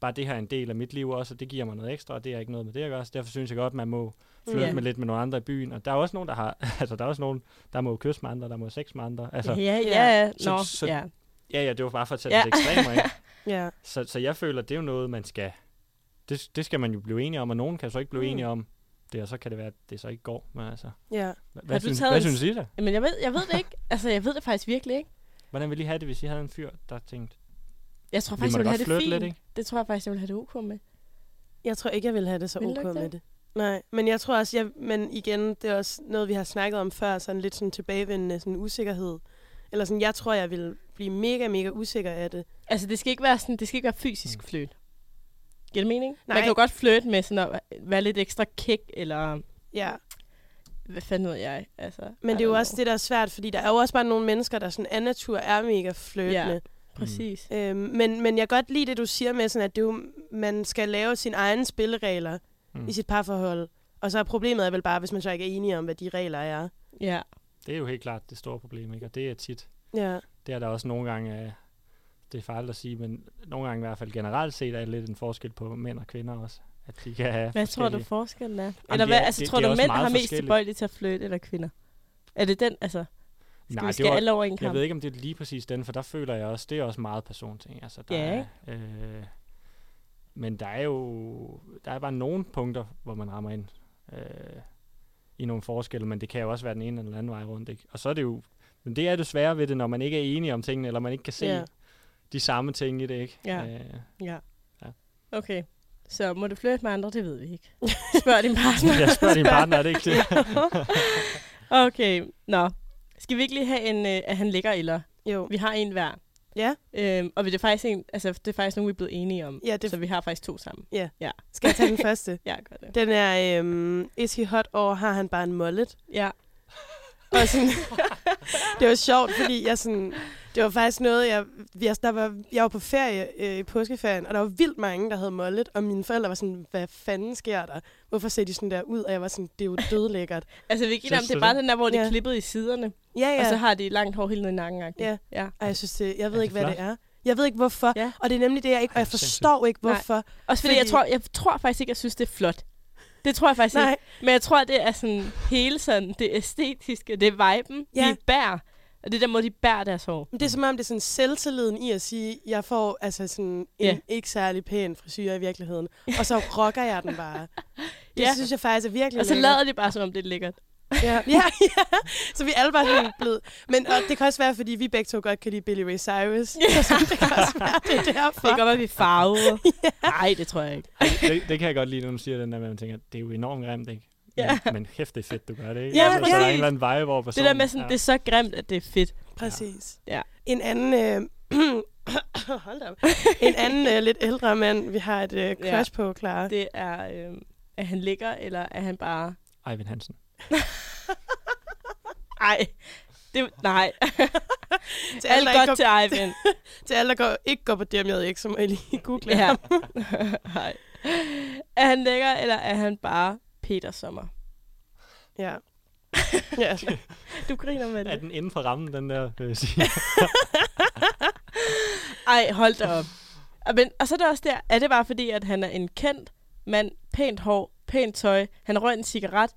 bare det her er en del af mit liv også, og det giver mig noget ekstra, og det er ikke noget med det at gøre. Så derfor synes jeg godt, at man må flytte Ja. med lidt med nogle andre i byen. Og der er også nogen, der har, altså der er også nogen, der må kysse med andre, der må sex med andre. Altså, ja, ja, ja. Så- Nå, så- ja. ja, ja, det var bare for at tage Ja. det ekstremer, ikke? Ja. Så, så jeg føler, det er jo noget, man skal... Det, det skal man jo blive enige om, og nogen kan så ikke blive Mm. enige om det, og så kan det være, at det så ikke går. Men altså, ja. hvad, hvad, du synes, hvad en- synes I da? Men jeg ved, jeg ved det ikke. Altså, jeg ved det faktisk virkelig ikke. Hvordan ville I have det, hvis I havde en fyr, der tænkte, Jeg tror faktisk, jeg da vil have det fint. lidt, ikke? Det tror jeg faktisk, jeg vil have det ok med. Jeg tror ikke, jeg vil have det så Vil ok med det? Nej, men jeg tror også, jeg, men igen, det er også noget, vi har snakket om før, sådan lidt sådan tilbagevendende sådan usikkerhed. Eller sådan, jeg tror, jeg vil blive mega, mega usikker af det. Altså, det skal ikke være, sådan, det skal ikke være fysisk flyt. Giver det mening? Man Nej. kan jo godt flytte med sådan at være lidt ekstra kick, eller Ja, hvad fanden ved jeg? Altså, men det er jo også det, der er svært, fordi der er jo også bare nogle mennesker, der sådan af natur er mega flirtende. Ja. Præcis. Øhm, men, men jeg kan godt lide det, du siger med, sådan, at det jo, man skal lave sine egne spilleregler Mm. mm. i sit parforhold. Og så er problemet er vel bare, hvis man så ikke er enige om, hvad de regler er. Ja. det er jo helt klart det store problem, ikke? Og det er tit, Ja, det er der også nogle gange, øh, det er farligt at sige, men nogle gange i hvert fald generelt set er lidt en forskel på mænd og kvinder også. At de kan have Hvad tror du forskellen er? Jamen, Eller det hvad, er- altså, det- tror det du, mænd har mest tilbøjelige til at flytte, eller kvinder? Er det den, altså? Skal Nej, vi det skære alle over en Jeg kamp? ved ikke, om det er lige præcis den, for der føler jeg også, det er også meget personting. Altså, der Ja, er, øh, men der er jo der er bare nogle punkter, hvor man rammer ind øh, i nogle forskelle, men det kan jo også være den ene eller den anden vej rundt. Ikke? Og så er det jo, men det er det svære ved det, når man ikke er enige om tingene, eller man ikke kan se Ja. de samme ting i det. Ikke? Ja. Øh, Ja. Ja. Okay. Så må du flytte med andre, det ved vi ikke. Spørg din partner. jeg spørger din partner, er det ikke det? okay, nå. Skal vi ikke lige have en, øh, at han ligger eller? jo. Vi har en hver. Ja, Øhm, og det er faktisk en, altså det er faktisk nogen, vi er blevet enige om. Ja, det- Så vi har faktisk to sammen. skal jeg tage den første? Ja, gør det. Den er, øhm, is he hot, og har han bare en mullet? Ja. Og sådan, det var sjovt, fordi jeg sådan, det var faktisk noget, jeg, jeg, der var, jeg var på ferie øh, i påskeferien, og der var vildt mange, der havde mullet, og mine forældre var sådan, hvad fanden sker der? Hvorfor ser de sådan der ud? Og jeg var sådan, det er jo dødlækkert. Altså vi giver om, det er bare det? den der, hvor det er Ja. klippet i siderne. Ja, ja. Og så har de langt hår helt ned i nakken. Ja. ja. Ej, jeg synes det, jeg ved Er ikke, hvad det er. Jeg ved ikke, hvorfor. Ja. Og det er nemlig det, jeg ikke, og jeg forstår ikke, Nej. hvorfor. Også fordi, fordi, jeg, tror, jeg tror faktisk ikke, jeg synes, det er flot. Det tror jeg faktisk Nej, ikke. Men jeg tror, det er sådan hele sådan det æstetiske, det er viben, Ja. vi bærer. Og det er der måde, de bærer deres hår. Men det er som om, det er sådan selvtilliden i at sige, jeg får altså sådan en Ja. ikke særlig pæn frisyr i virkeligheden. Og så rocker jeg den bare. Det Ja. synes jeg faktisk er virkelig Og så lader de bare, som om det er lækkert. Ja, ja, ja. Så vi er alle bare sådan blevet... Men og det kan også være, fordi vi begge to godt kan lide Billy Ray Cyrus. Ja. Så det kan også være, det er Det derfor. kan godt være, at vi er farvede. Nej, det tror jeg ikke. Det, det kan jeg godt lide, når du siger den der, at man tænker, det er jo enormt grimt, ikke? Ja. Men, men kæft, det er fedt, du gør det, ikke? Ja, altså, så der er en præcis. eller anden vibe over Det personen. der med sådan, det er så grimt, at det er fedt. Præcis. Ja. En anden... Øh, hold da op. En anden øh, lidt ældre mand, vi har et øh, crush Ja. på, Clara. Det er, øh, er han lækker, eller er han bare... Eivind Hansen. Ej, det, nej. Til Alt ikke godt til Eivind. Til alle, der går, ikke går på DMJ, så må I lige google Ja. ham. Nej. Er han lækker, eller er han bare Peter Sommer? Ja. ja. Du griner med Er det. den inden for rammen, den der, vil jeg sige? Ej, hold da op. Og, men, og så er det også der, er det bare fordi, at han er en kendt mand, pænt hår, pænt tøj, han røg en cigaret,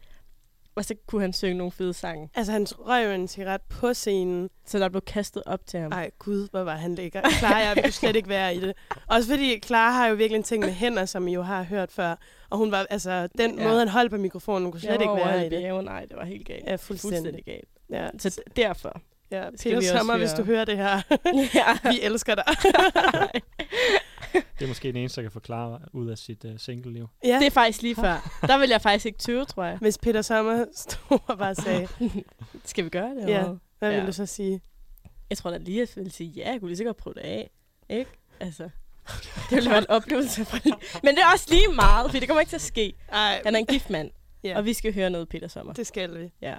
og så kunne han synge nogle fede sange. Altså, han røg jo en cigaret på scenen. Så der blev kastet op til ham. Ej, gud, hvor var han lækker. Clara, jeg ville slet ikke være i det. Også fordi Clara har jo virkelig en ting med hænder, som I jo har hørt før. Og hun var, altså, den Ja. måde, han holdt på mikrofonen, hun kunne slet ikke være i det. bjergen. Nej, det var helt galt. Ja, fuldstændig. Fuldstændig galt. Ja. Så derfor. Ja, Peter Sommer, hvis høre- du hører det her. ja. Vi elsker dig. Det er måske den eneste, der kan forklare ud af sit uh, single-liv. ja. Det er faktisk lige før. Der vil jeg faktisk ikke tøve, tror jeg. Hvis Peter Sommer stod og bare sagde, Skal vi gøre det? Ja. hvad? hvad vil Ja. du så sige? Jeg tror da lige, at jeg ville sige, ja, jeg kunne lige så godt prøve det af. Ikke? Altså, det ville være en oplevelse for. Men det er også lige meget, for det kommer ikke til at ske. Ej, Han er en gift mand, ja, og vi skal høre noget Peter Sommer. det skal vi. Ja.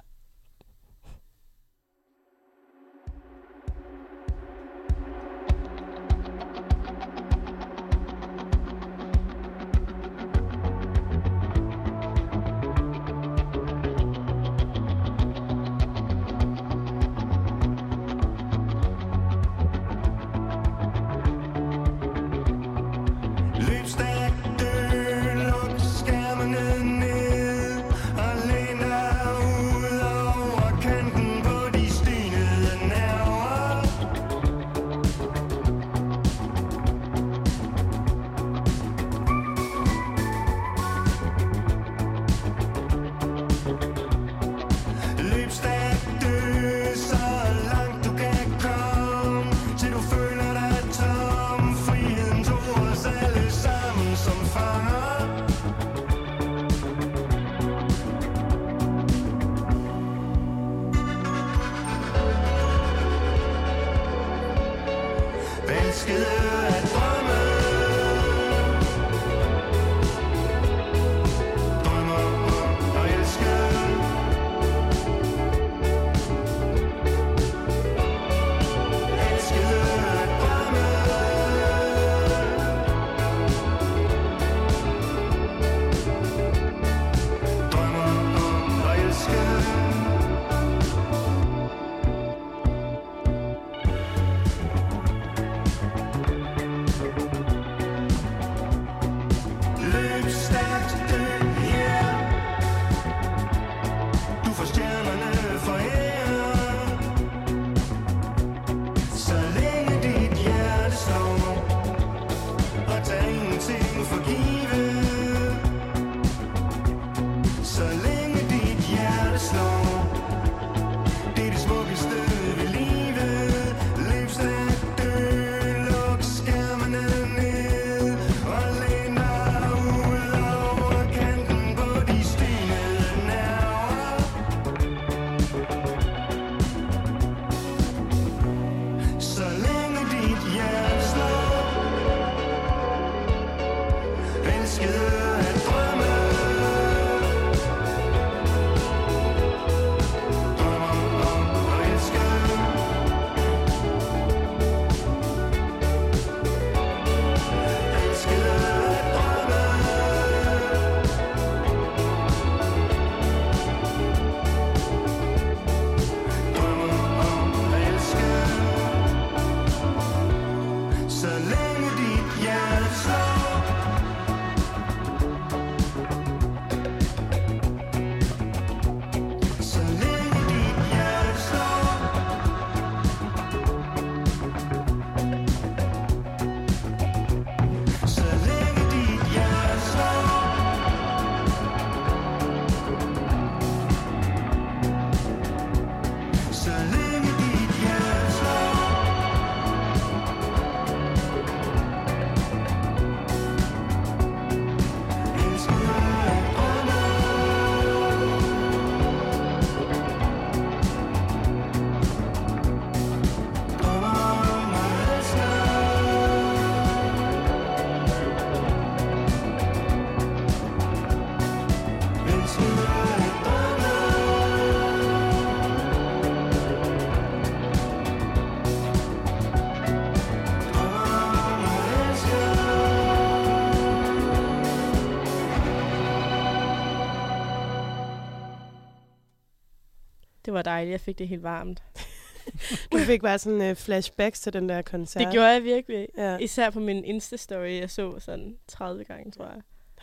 Det var dejligt. Jeg fik det helt varmt. Du fik bare sådan uh, flashbacks til den der koncert. Det gjorde jeg virkelig. Ja. Især på min Insta-story, jeg så sådan 30 gange, tror jeg.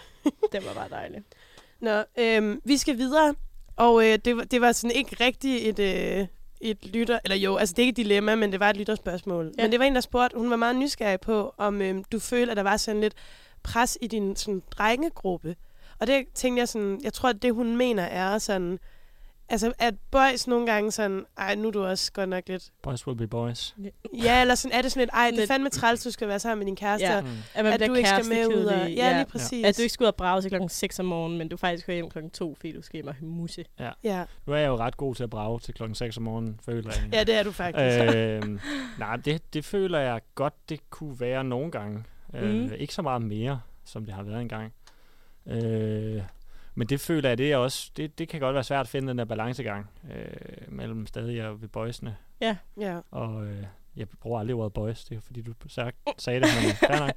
det var bare dejligt. Nå, øhm, vi skal videre, og øh, det, var, det var sådan ikke rigtig et, øh, et lytter, eller jo, altså det er ikke et dilemma, men det var et lytterspørgsmål. Ja. Ja. Men det var en, der spurgte, hun var meget nysgerrig på, om øh, du følte, at der var sådan lidt pres i din sådan, drengegruppe. Og det tænkte jeg sådan, jeg tror, at det hun mener er sådan, altså at boys nogle gange sådan, ej, nu er du også godt nok lidt, Boys will be boys. ja, eller sådan, er det sådan lidt, ej, det er fandme træls, du skal være sammen med din kæreste, Ja. ja. Mm. At, man at du ikke skal med ud, og, ja, lige præcis. At du ikke skal ud og brage til klokken 6 om morgenen, men du faktisk kører hjem klokken 2, fordi du skal hjem og musse. Ja. Nu er jeg jo ret god til at brage til klokken 6 om morgenen, føler jeg. ja, det er du faktisk. øh, nej, det, det føler jeg godt, det kunne være nogle gange. Øh, Mhm. ikke så meget mere, som det har været engang. Øh, men det føler jeg, det er også, det, det kan godt være svært at finde den der balancegang øh, mellem stadig og ved boysene. ja. Og øh, jeg bruger aldrig ordet boys, det er fordi du sag, sagde det, men fair nok.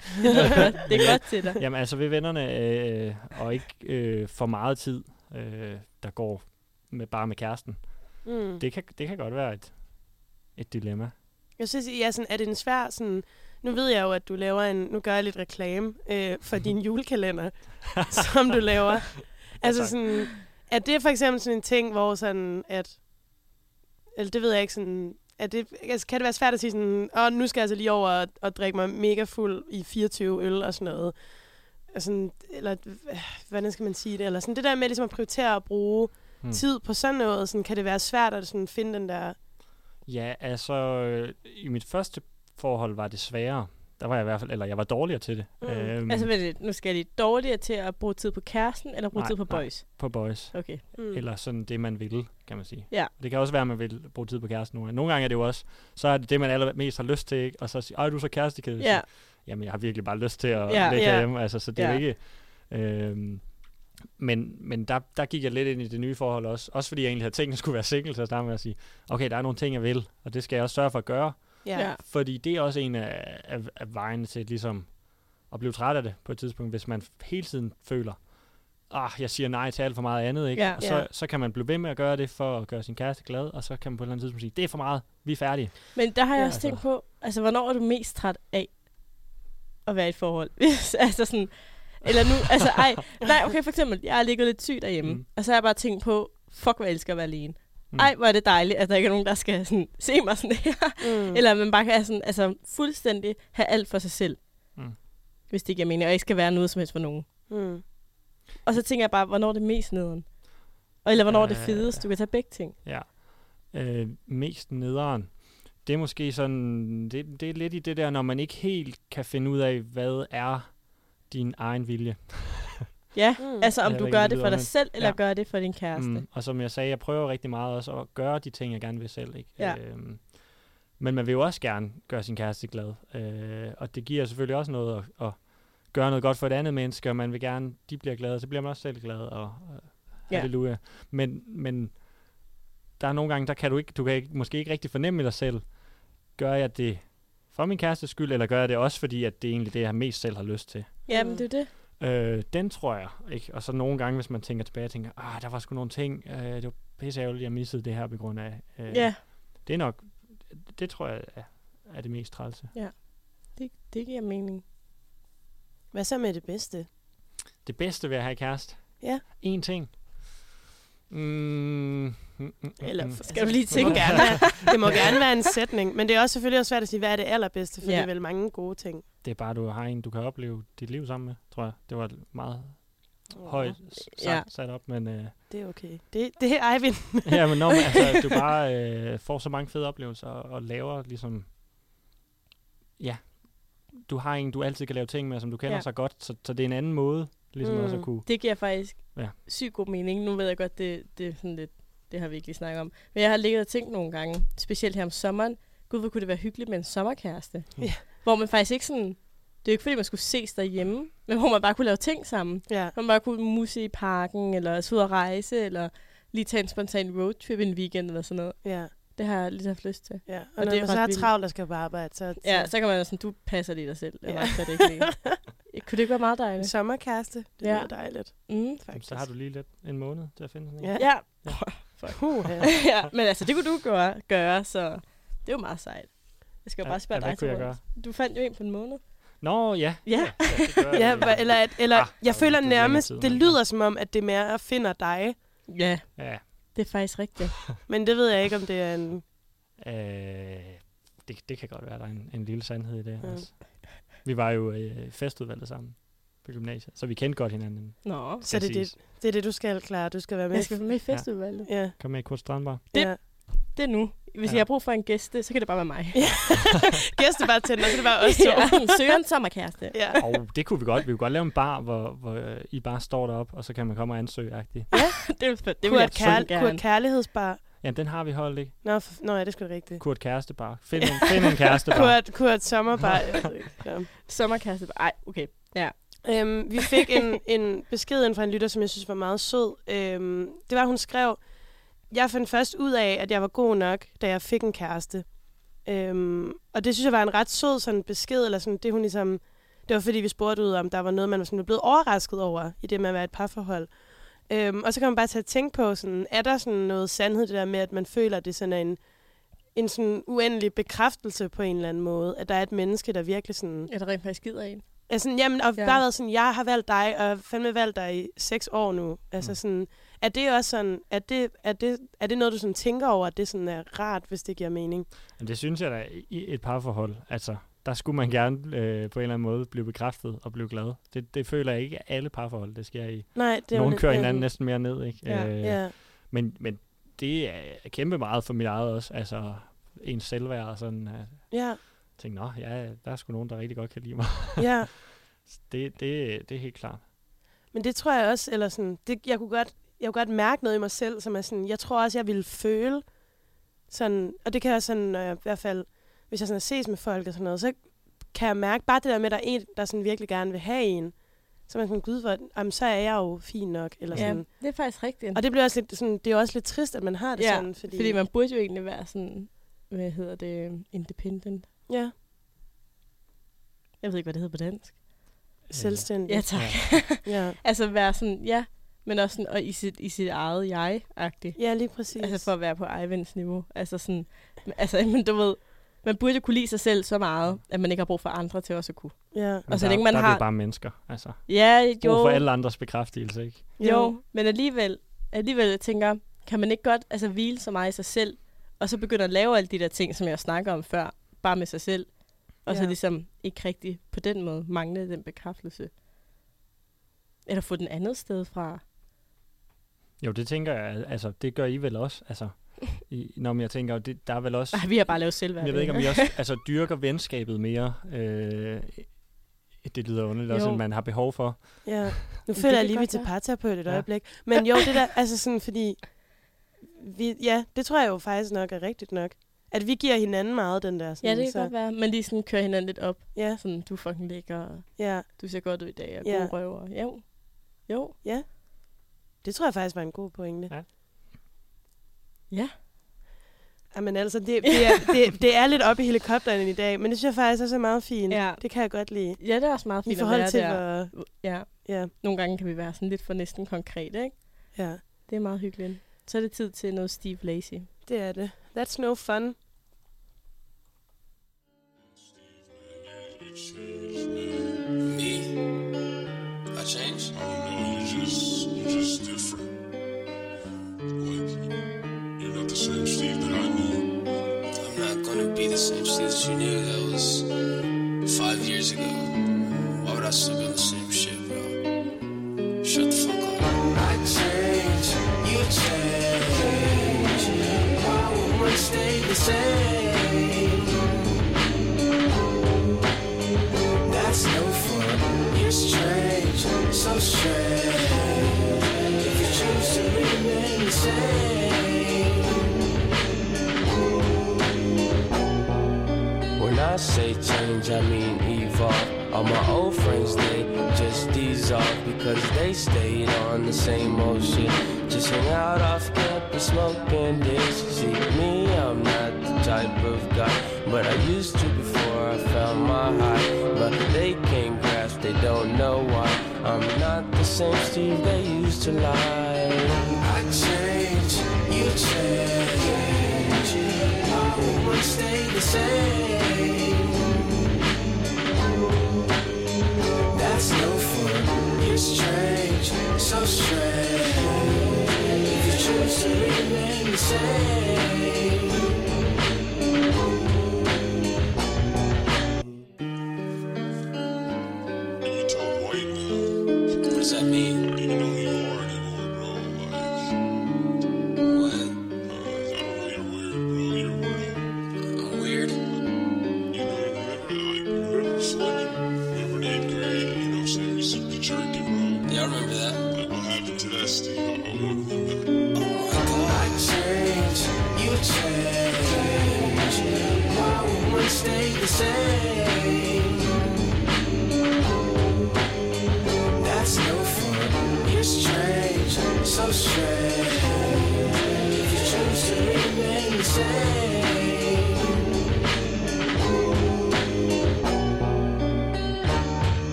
det er godt til dig. Jamen altså ved vennerne, øh, og ikke øh, for meget tid, øh, der går med, bare med kæresten. Mm. Det kan, det kan godt være et, et dilemma. Jeg synes, ja, sådan, er det en svær sådan... Nu ved jeg jo, at du laver en... Nu gør jeg lidt reklame øh, for din julekalender, som du laver. Altså tak. sådan... Er det for eksempel sådan en ting, hvor sådan, at... Eller det ved jeg ikke sådan... Er det, altså, kan det være svært at sige sådan, åh, nu skal jeg altså lige over og, og drikke mig mega fuld i 24 øl og sådan noget. Altså, eller hvordan skal man sige det? Eller sådan det der med ligesom at prioritere at bruge Hmm. tid på sådan noget, sådan, kan det være svært at sådan finde den der... Ja, altså i mit første forhold var det sværere. Der var jeg i hvert fald, eller jeg var dårligere til det. Mm. Øhm, Altså, er det, nu skal jeg lige dårligere til at bruge tid på kæresten, eller bruge Nej, tid på nej. boys? på boys. Okay. Mm. Eller sådan det, man vil, kan man sige. Ja. Det kan også være, at man vil bruge tid på kæresten nogle gange. Nogle gange er det jo også, så er det det, man allermest har lyst til, ikke? Og så sige, ej, du er så kærestekæde. Ja. Jamen, jeg har virkelig bare lyst til at Ja. ligge Ja. hjemme. Altså, så det er Ja. jo ikke... Øhm, men men der, der gik jeg lidt ind i det nye forhold også. Også fordi jeg egentlig havde tænkt, at jeg skulle være single til at starte med at sige, okay, der er nogle ting, jeg vil, og det skal jeg også sørge for at gøre. Ja. Ja. Fordi det er også en af, af, af vejene til ligesom at blive træt af det på et tidspunkt, hvis man hele tiden føler, ah, jeg siger nej til alt for meget andet, ikke? Ja. og så, Ja. så kan man blive ved med at gøre det for at gøre sin kæreste glad, og så kan man på et eller andet tidspunkt sige, det er for meget, vi er færdige. Men der har jeg Ja. også tænkt på, altså, hvornår er du mest træt af at være i et forhold? altså sådan, eller nu, altså ej, nej, okay, for eksempel, jeg har ligget lidt syg derhjemme, Mm. mm. og så har jeg bare tænkt på, fuck, hvor jeg elsker at være alene. Mm. Ej, hvor er det dejligt, at der ikke er nogen, der skal sådan, se mig sådan her. Mm. Eller man bare kan sådan, altså, fuldstændig have alt for sig selv. Mm. Hvis det giver mening, og ikke skal være noget som helst for nogen. Mm. Og så tænker jeg bare, hvornår er det mest nederen? Eller hvornår er det Øh. fedest? Du kan tage begge ting. Ja. Øh, mest nederen. Det er måske sådan, det, det er lidt i det der, når man ikke helt kan finde ud af, hvad er din egen vilje. Ja, Mm. altså om du gør det for dig selv, eller Ja. gør det for din kæreste. Mm. Og som jeg sagde, jeg prøver rigtig meget også at gøre de ting, jeg gerne vil selv. Ikke? Ja. Øhm, men man vil jo også gerne gøre sin kæreste glad. Øh, og det giver selvfølgelig også noget at, at gøre noget godt for et andet menneske, og man vil gerne, de bliver glade, så bliver man også selv glad. Og, og Ja. halleluja. Men, men der er nogle gange, der kan du ikke, du kan ikke, måske ikke rigtig fornemme i dig selv, gør jeg det for min kærestes skyld, eller gør jeg det også, fordi at det er egentlig det, jeg mest selv har lyst til. Ja, men det er det. Øh, den tror jeg, ikke? Og så nogle gange, hvis man tænker tilbage, tænker, ah, der var sgu nogle ting, øh, det var pisse ærgerligt, jeg missede det her på grund af. Øh, Ja, Det er nok, det tror jeg er, er det mest trælse. det, det giver mening. Hvad så med det bedste? Det bedste ved at have kæreste? Ja. En ting. Mm, mm, mm, mm, Eller, mm. Skal du lige det må, tænke? gerne være, det må gerne være en sætning, men det er også selvfølgelig også svært at sige, hvad er det allerbedste, for Ja. det er vel mange gode ting. Det er bare, du har en, du kan opleve dit liv sammen med, tror jeg. Det var meget højt s- Ja. sat, sat op, men, øh, Det er okay. Det, det er Eivind. ja, men når man, altså, du bare øh, får så mange fede oplevelser og, og laver ligesom, ja, du har en, du altid kan lave ting med, som du kender Ja. så godt, så, så det er en anden måde, ligesom Mm. også at kunne, Det giver faktisk Ja. ja. sygt god mening. Nu ved jeg godt, det, det er sådan lidt, det har vi ikke lige snakket om. Men jeg har ligget og tænkt nogle gange, specielt her om sommeren, gud, hvor kunne det være hyggeligt med en sommerkæreste. Ja. Hvor man faktisk ikke sådan, det er jo ikke fordi, man skulle ses derhjemme, men hvor man bare kunne lave ting sammen. Ja. Man bare kunne musse i parken, eller tage ud og rejse, eller lige tage en spontan roadtrip en weekend, eller sådan noget. Ja, Det har jeg lidt haft lyst til. ja. Og, Og når det er man så vildt. travlt og skal på arbejde, så, Ja, så kan man jo sådan, du passer lige dig selv. Ja. Så det ikke lige. Kunne det ikke være meget en dejligt? sommerkæreste, det Ja. lyder dejligt, Mm. faktisk. så har du lige lidt en måned til at finde sådan en. Ja. Ja. Uh, ja. ja, men altså, det kunne du gøre, gøre, så det er jo meget sejt. Jeg skal jo Ja, bare spørge ja, dig, jeg Thomas. Du fandt jo en på en måned. Nå, ja. Ja. jeg ja, egentlig. hva- eller, at, eller Ah, jeg føler det nærmest, tid, det lyder som om, at det mere finder dig. Ja, Ja, det er faktisk rigtigt. Men det ved jeg ikke, om det er en... øh, det, det kan godt være, der er en, en lille sandhed i det. Ja. Altså. Vi var jo øh, festudvalget sammen på gymnasiet, så vi kendte godt hinanden. Nå, Så det er det, det, er det, du skal klare. Du skal være med. jeg skal være med i festudvalget. Ja. Kom med i Kurt Strandbar. Det- ja. Det er nu. Hvis Ja. jeg har brug for en gæste, så kan det bare være mig. Gæstebartender, så er det bare os to. ja, søger en sommerkæreste. ja. Og det kunne vi godt. Vi kunne godt lave en bar, hvor, hvor I bare står deroppe, og så kan man komme og ansøge -agtigt. det vil, det vil jeg Kurt, så Kærl- gerne. Kurt Kærlighedsbar. Jamen, den har vi holdt, ikke? Nå, f- nå ja, det skal rigtigt. Kurt Kærestebar. Find en, find en kærestebar. Kurt, Kurt Sommerbar. jeg ved ikke. Ja. Sommerkæreste. Ej, okay. Ja. Øhm, vi fik en, en besked ind fra en lytter, som jeg synes var meget sød. Øhm, det var, hun skrev, jeg fandt først ud af, at jeg var god nok, da jeg fik en kæreste. Øhm, og det synes jeg var en ret sød sådan besked, eller sådan, det hun ligesom, det var fordi, vi spurgte ud om, der var noget, man var sådan blevet overrasket over, i det med at være et parforhold. Øhm, og så kan man bare tage at tænke på, sådan, er der sådan noget sandhed, det der med, at man føler, at det sådan er en, en sådan uendelig bekræftelse på en eller anden måde, at der er et menneske, der virkelig sådan Er der rent faktisk gider en? Sådan, jamen, og Ja. har været sådan, jeg har valgt dig, og jeg har fandme valgt dig i seks år nu. Altså Mm. sådan, er det også sådan, er det, er det, er det noget, du sådan tænker over, at det sådan er rart, hvis det giver mening? Men det synes jeg da i et parforhold. Altså, der skulle man gerne øh, på en eller anden måde blive bekræftet og blive glad. Det, det føler jeg ikke, at alle parforhold, det sker i. Nej, det lidt- kører hinanden næsten mere ned, ikke? Ja. Øh, Ja, Men, men det er kæmpe meget for mit eget også. Altså, ens selvværd og sådan. At ja, tænke, nå, ja, der er sgu nogen, der rigtig godt kan lide mig. ja. det, det, det er helt klart. Men det tror jeg også, eller sådan, det, jeg, kunne godt, jeg kunne godt mærke noget i mig selv, som er sådan, jeg tror også, jeg ville føle sådan, og det kan jeg sådan, når jeg, i hvert fald, hvis jeg sådan ses med folk og sådan noget, så kan jeg mærke bare det der med, at der er en, der sådan virkelig gerne vil have en, så man sådan, gud, hvor, jamen, så er jeg jo fin nok, eller Ja, sådan. det er faktisk rigtigt. Og det bliver også lidt, sådan, det er også lidt trist, at man har det ja, sådan, fordi, fordi man burde jo egentlig være sådan, hvad hedder det, independent. Ja, Jeg ved ikke, hvad det hedder på dansk. selvstændig. Ja, tak. ja. altså være sådan, ja, men også sådan, og i sit, i sit eget jeg-agtigt. ja, lige præcis. Altså for at være på Ivans niveau. Altså sådan, altså, men du ved, man burde jo kunne lide sig selv så meget, at man ikke har brug for andre til også at kunne. ja. Men Og så der, længe man der er har- vi bare mennesker. Altså, Ja, brug jo, for alle andres bekræftelse, ikke? jo, men alligevel, alligevel jeg tænker, kan man ikke godt altså, hvile så meget i sig selv, og så begynde at lave alle de der ting, som jeg snakker om før, bare med sig selv, og så Ja. ligesom ikke rigtig på den måde mangle den bekræftelse. Eller få den andet sted fra. Jo, det tænker jeg, altså, det gør I vel også. Altså, i, når jeg tænker, det, der er vel også... Ej, vi har bare lavet selvværd. Jeg ved ikke, om I også altså, dyrker venskabet mere. Øh, det lyder underligt også, end man har behov for. Ja, nu føler jeg lige, vi til parterapeut et Ja. øjeblik. Men jo, det der, altså sådan, fordi, vi, ja, det tror jeg jo faktisk nok er rigtigt nok. At vi giver hinanden meget, den der. Sådan, Ja, det kan så, godt være. Man lige sådan kører hinanden lidt op. Ja, Sådan, du er fucking lækker, og ja, du ser godt ud i dag, og Ja. gode røver. Jo. Jo. det tror jeg faktisk var en god pointe. Ja. Ja. Jamen altså, det, det, er, det, det er lidt oppe i helikopteren i dag, men det synes jeg faktisk også er meget fint. Ja. Det kan jeg godt lide. Ja, det er også meget I fint at forhold være til, der. hvor... Ja. Ja, Nogle gange kan vi være sådan lidt for næsten konkret, ikke? ja, Det er meget hyggeligt. Så er det tid til noget Steve Lacy. Det er det. That's no fun. Me? I changed? I don't know. You just, you're just different. Like, you're not the same Steve that I knew. I'm not gonna be the same Steve that you knew. That was five years ago. Why would I still be on the same shit, bro? Shut the fuck up. That's no fun. Strange, so strange. If you choose to remain the same. When I say change, I mean evolve. All my old friends, they just dissolve because they stayed on the same old shit. Just hang out off campus, smoking this. See me, I'm not the type of guy, but I used to before I found my high. But they can't grasp, they don't know why. I'm not the same Steve they used to lie. I change, you change. Why won't stay the same? say.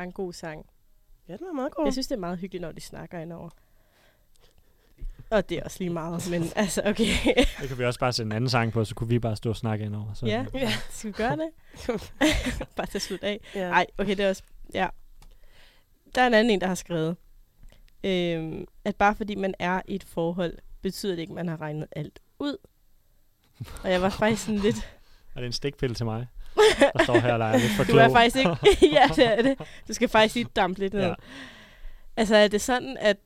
Bare en god sang. Ja, den var meget god. Jeg synes, det er meget hyggeligt, når de snakker indover. Og det er også lige meget, men altså, okay. Det kan vi også bare sætte en anden sang på, så kunne vi bare stå og snakke indover. Så. ja, ja, skal vi gøre det? bare til slut af. Ja. Nej, okay, det er også... Ja. Der er en anden en, der har skrevet, øhm, at bare fordi man er i et forhold, betyder det ikke, at man har regnet alt ud. Og jeg var faktisk sådan lidt... Er det en stikpille til mig? Der står her og leger lidt for Du er klog. faktisk ikke... ja, det er det. Du skal faktisk lige dampe lidt ned. Ja. Altså, er det sådan, at...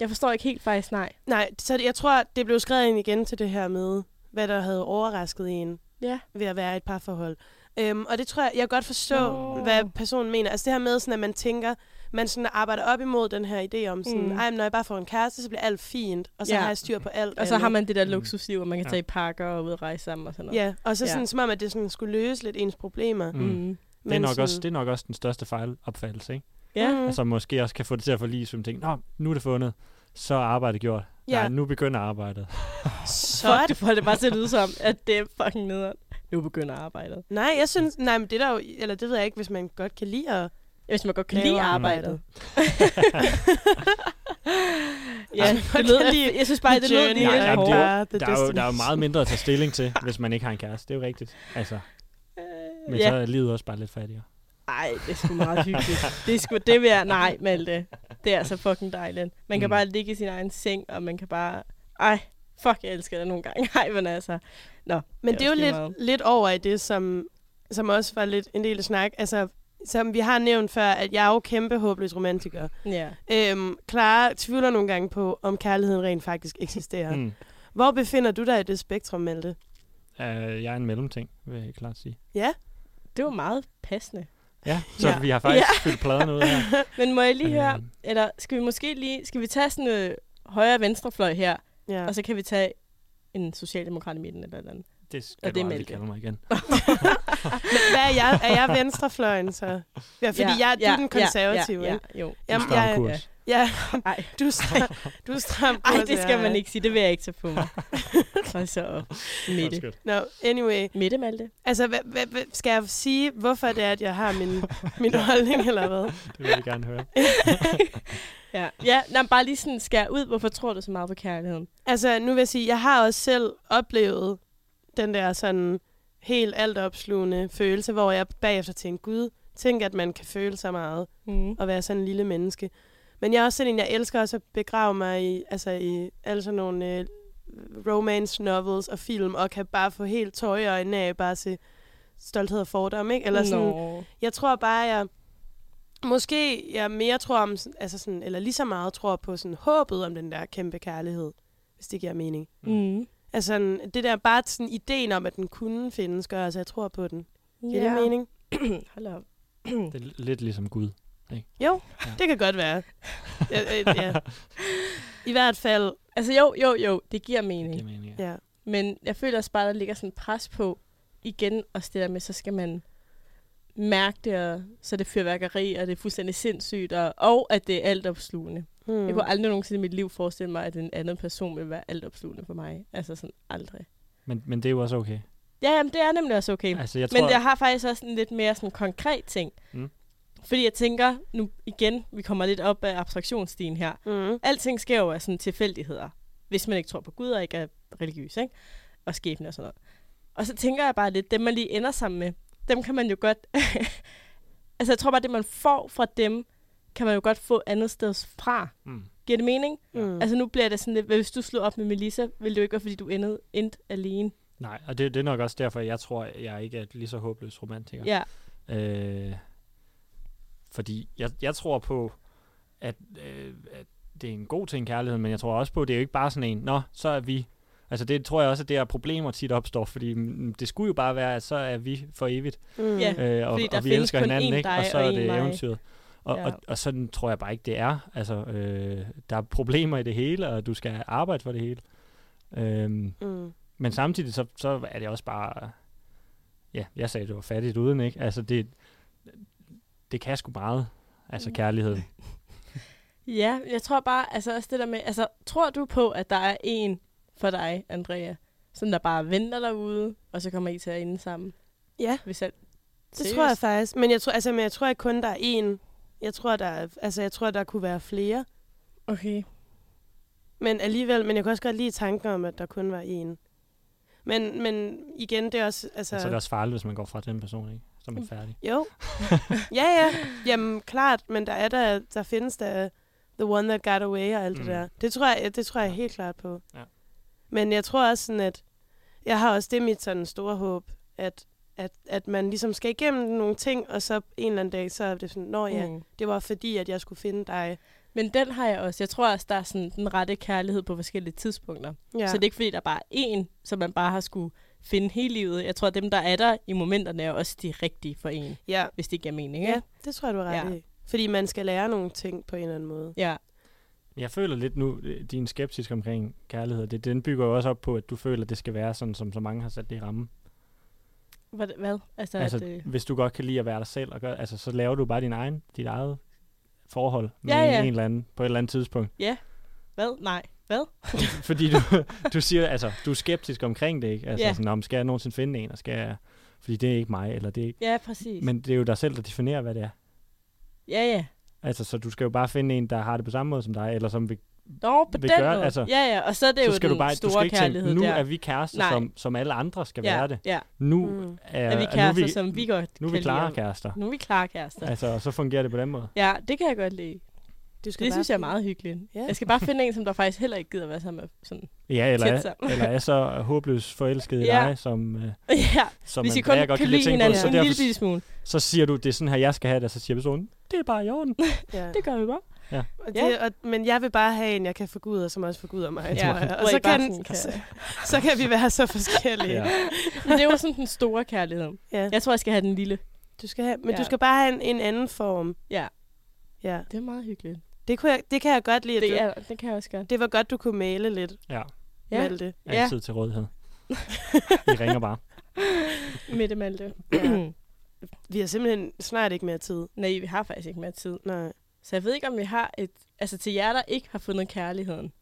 Jeg forstår ikke helt faktisk, nej. Nej, så jeg tror, det blev skrevet ind igen til det her med, hvad der havde overrasket en Ja. ved at være i et parforhold. Øhm, og det tror jeg, jeg kan godt forstå, oh. hvad personen mener. Altså det her med, sådan, at man tænker, man sådan arbejder op imod den her idé om sådan, Mm. ej, når jeg bare får en kæreste, så bliver alt fint, og så Ja. ja. har jeg styr på alt. Og så har man det der Mm. luksusliv, hvor man kan Ja. tage i parker og ud og rejse sammen og sådan noget. Ja, og så Ja. sådan, som om, at det sådan skulle løse lidt ens problemer. Mm. Mm. Det er, nok sådan, også, det er nok også den største fejlopfattelse, ikke? Ja. Mm. Altså måske også kan få det til at forlige, som ting. Nå, nu er det fundet. Så er arbejdet gjort. Ja. Nej, nu begynder arbejdet. Så Fuck, du får det bare til at lyde som, at det er fucking nederen. Nu begynder arbejdet. Nej, jeg synes, nej, men det er der jo, eller det ved jeg ikke, hvis man godt kan lide at Hvis man godt kan lide arbejdet. ja, Ej, det kan lide jeg synes bare, det journey lige lidt hårdt. det er, jo, the der, er jo, der er jo meget mindre at tage stilling til, hvis man ikke har en kæreste. Det er jo rigtigt. Altså, men Ja. så er livet også bare lidt fattigere. Ej, det er sgu meget hyggeligt. det, er sgu, det vil jeg... Nej, Malte. Det er altså fucking dejligt. Man kan Mm. bare ligge i sin egen seng, og man kan bare... Ej, fuck, jeg elsker det nogle gange. Ej, men altså... Nå, Men det er jo også lige lidt, meget. lidt over i det, som, som også var lidt en del af snak. Altså, som vi har nævnt før, at jeg er jo kæmpe håbløs romantiker. Ja. Øhm, Clara tvivler nogle gange på, om kærligheden rent faktisk eksisterer. Mm. Hvor befinder du dig i det spektrum, Malte? Uh, jeg er en mellemting, vil jeg klart sige. Ja? Det var meget passende. Ja, så Ja. vi har faktisk Ja. fyldt pladerne ud her. Men må jeg lige høre... Øhm. Eller skal vi måske lige... Skal vi tage sådan en øh, højre-venstre-fløj her, Ja. og så kan vi tage en socialdemokrat i midten eller eller andet. Det Og skal det du er aldrig kalde mig igen. Men hvad er jeg? Er jeg venstrefløjen, så? Ja, fordi ja, jeg, du er den konservative, ja, ikke? ja, jo. Du Jamen, stram jeg, kurs. ja, Ej. du er stram, du er stram Ej, kurs, det skal ja. man ikke sige. Det vil jeg ikke tage på mig. Hold så op. Mette. No, anyway. Mette, Malte. Altså, hvad, hvad, hvad, skal jeg sige, hvorfor det er, at jeg har min, min holdning, eller hvad? Det vil jeg gerne høre. Ja, ja nej, bare lige sådan skær ud. Hvorfor tror du så meget på kærligheden? Altså, nu vil jeg sige, jeg har også selv oplevet den der sådan helt altopslugende følelse, hvor jeg bagefter tænkte, gud, tænk, at man kan føle så meget Mm. og være sådan en lille menneske. Men jeg er også sådan en, jeg elsker også at begrave mig i, altså i alle sådan nogle øh, romance novels og film, og kan bare få helt tøj i øjnene af bare se stolthed og fordom, ikke? Eller sådan, Nå. jeg tror bare, jeg måske jeg mere tror om, altså sådan, eller lige så meget tror på sådan håbet om den der kæmpe kærlighed, hvis det giver mening. Mm. Altså det der bare sådan ideen om, at den kunne findes, gør altså, jeg tror på den. Giver Ja. det mening? Hold op. Det er lidt ligesom Gud. Jo, Ja. det kan godt være. ja, øh, ja. I hvert fald, Altså jo, jo, jo, det giver mening. Det mening, ja. ja. Men jeg føler også bare, der ligger sådan pres på igen, også det der med, så skal man mærke det, og så er det fyrværkeri, og det er fuldstændig sindssygt, og, og at det er altopslugende. Hmm. Mm. Jeg kunne aldrig nogensinde i mit liv forestille mig, at en anden person vil være altopslugende for mig. Altså sådan aldrig. Men, men det er jo også okay. Ja, jamen, det er nemlig også okay. Altså, jeg Men tror- jeg har faktisk også en lidt mere sådan konkret ting. Mm. Fordi jeg tænker, nu igen, vi kommer lidt op af abstraktionsstien her. Mm. Alting sker jo af sådan tilfældigheder. Hvis man ikke tror på Gud og ikke er religiøs, ikke? Og skæbne og sådan noget. Og så tænker jeg bare lidt, dem man lige ender sammen med, dem kan man jo godt... altså jeg tror bare, det man får fra dem, kan man jo godt få andet sted fra. Mm. Giver det mening? Mm. Altså nu bliver det sådan lidt, hvis du slog op med Melissa, ville det jo ikke være, fordi du endte, endte alene. Nej, og det, det er nok også derfor, jeg tror, jeg ikke er lige så håbløs romantiker. Ja. Øh, fordi jeg, jeg tror på, at, øh, at det er en god ting, kærlighed, men jeg tror også på, at det er jo ikke bare sådan en, nå, så er vi. Altså det tror jeg også, at det er problemer tit opstår, fordi det skulle jo bare være, at så er vi for evigt. Mm. Ja, øh, og, fordi der og vi elsker kun hinanden, ikke? Og så og er det mig. eventyret. Og, Ja. og, og sådan tror jeg bare ikke, det er. Altså, øh, der er problemer i det hele, og du skal arbejde for det hele. Øhm, Mm. men samtidig så, så er det også bare... Ja, jeg sagde, det var fattigt uden, ikke? Altså, det, det kan sgu meget. Altså, kærlighed. Ja, jeg tror bare, altså også det der med, altså tror du på, at der er en for dig, Andrea, som der bare venter derude, og så kommer I til at ende sammen? Ja, Hvis jeg, det tror jeg faktisk. Men jeg tror, altså, men jeg tror ikke kun, der er én. Jeg tror, der, er, altså, jeg tror, der kunne være flere. Okay. Men alligevel, men jeg kan også godt lide tanken om, at der kun var én. Men, men igen, det er også... Altså, Så er det også farligt, hvis man går fra den person, ikke? Så er man færdig. Jo. ja, ja. Jamen, klart, men der er der, der findes der The One That Got Away og alt mm. Det der. Det tror, jeg, det tror jeg helt klart på. Ja. Men jeg tror også sådan, at jeg har også det mit sådan store håb, at, at, at man ligesom skal igennem nogle ting, og så en eller anden dag, så er det sådan, nå ja, Mm. det var fordi, at jeg skulle finde dig. Men den har jeg også. Jeg tror også, der er sådan den rette kærlighed på forskellige tidspunkter. Ja. Så det er ikke fordi, der er bare én, som man bare har skulle finde hele livet. Jeg tror, at dem, der er der i momenterne, er også de rigtige for en, Ja, hvis det giver mening. ja Ikke? det tror jeg, du er ret Ja. ja. i. Fordi man skal lære nogle ting på en eller anden måde. Ja. Jeg føler lidt nu, øh, din skeptisk omkring kærlighed, det, den bygger jo også op på, at du føler, at det skal være sådan, som så mange har sat det i ramme. Hvad? hvad? Altså, Altså, at, øh, hvis du godt kan lide at være dig selv, og gør, altså, så laver du bare din egen, dit eget forhold med Ja, en, ja. en eller anden på et eller andet tidspunkt. ja. Hvad? Nej. Hvad? Fordi du, du siger, altså, du er skeptisk omkring det, ikke? Altså, Ja. sådan, om skal jeg nogensinde finde en, og skal jeg, fordi det er ikke mig, eller det er ikke, Ja, præcis. men det er jo dig selv, der definerer, hvad det er. Ja, ja. Altså, så du skal jo bare finde en, der har det på samme måde som dig, eller som vil, Nå, på vil den gøre- måde. altså, ja, ja. Og så er det så jo skal den du bare, store du skal ikke kærlighed tænke, nu der. er vi kærester, Nej. som, som alle andre skal ja, være det. Ja. Nu Mm. er, Er vi nu kærester, vi, som vi godt nu er vi klare lide. kærester. Nu er vi klare kærester. Altså, så fungerer det på den måde. Ja, det kan jeg godt lide. Du skal Det synes jeg er meget hyggeligt. Ja. Jeg skal bare finde en, som der faktisk heller ikke gider være sammen med. Sådan. Ja, eller, Tæt er, sammen. eller er så håbløs forelsket i Ja. dig, som, øh, ja, som hvis I man- kun godt kan lide på hinanden Så en lille smule. så siger du, det er sådan her, jeg skal have det, og så siger personen, det er bare i orden. Ja. Det gør vi bare. Og det, og, men jeg vil bare have en, jeg kan forgude, som også forguder mig, Ja, tror jeg. Og så kan, sådan kan- så, så kan vi være så forskellige. Ja. Ja. Men det er jo sådan den store kærlighed. Ja. Jeg tror, jeg skal have den lille. Du skal have, men Ja. ja. du skal bare have en, en anden form. Ja, Ja. det er meget hyggeligt. Det, kunne jeg, det kan jeg godt lide. at Det, du, er, det kan jeg også godt. det var godt, du kunne male lidt, Ja, Ja, Malte. Ja. altid til rådighed. I ringer bare. Mette Malte. Ja. Vi har simpelthen snart ikke mere tid. Nej, vi har faktisk ikke mere tid. Nej. Så jeg ved ikke, om vi har et... Altså til jer, der ikke har fundet kærligheden,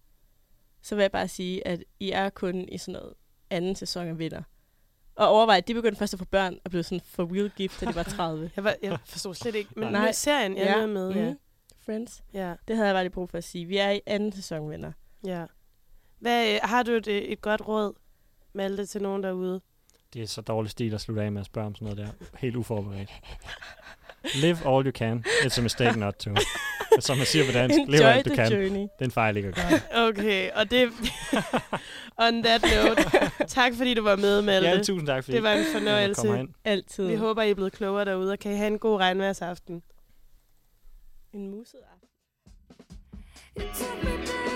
så vil jeg bare sige, at I er kun i sådan noget anden sæson af Vinder. Og overvej, at de begyndte først at få børn og blev sådan for real gift, da de var 30. Jeg, var, jeg forstod slet ikke. Men Nej. Serien, jeg er med, ja. Mhm. Friends. ja. Det havde jeg bare lige brug for at sige. Vi er i anden sæson, venner. ja. Hvad, øh, har du et, et godt råd, Malte, til nogen derude? Det er så dårlig stil at slutte af med at spørge om sådan noget der. Helt uforberedt. Live all you can. It's a mistake not to. Som man siger på dansk. Lev Enjoy alt du the kan. journey. Det er en fejl ikke at gøre. Okay, og det... on that note, tak fordi du var med, Malte. Ja, tusind tak fordi Det var en jeg fornøjelse. Altid. Vi håber, I er blevet klogere derude, og kan I have en god regnværsaften. En muset aften.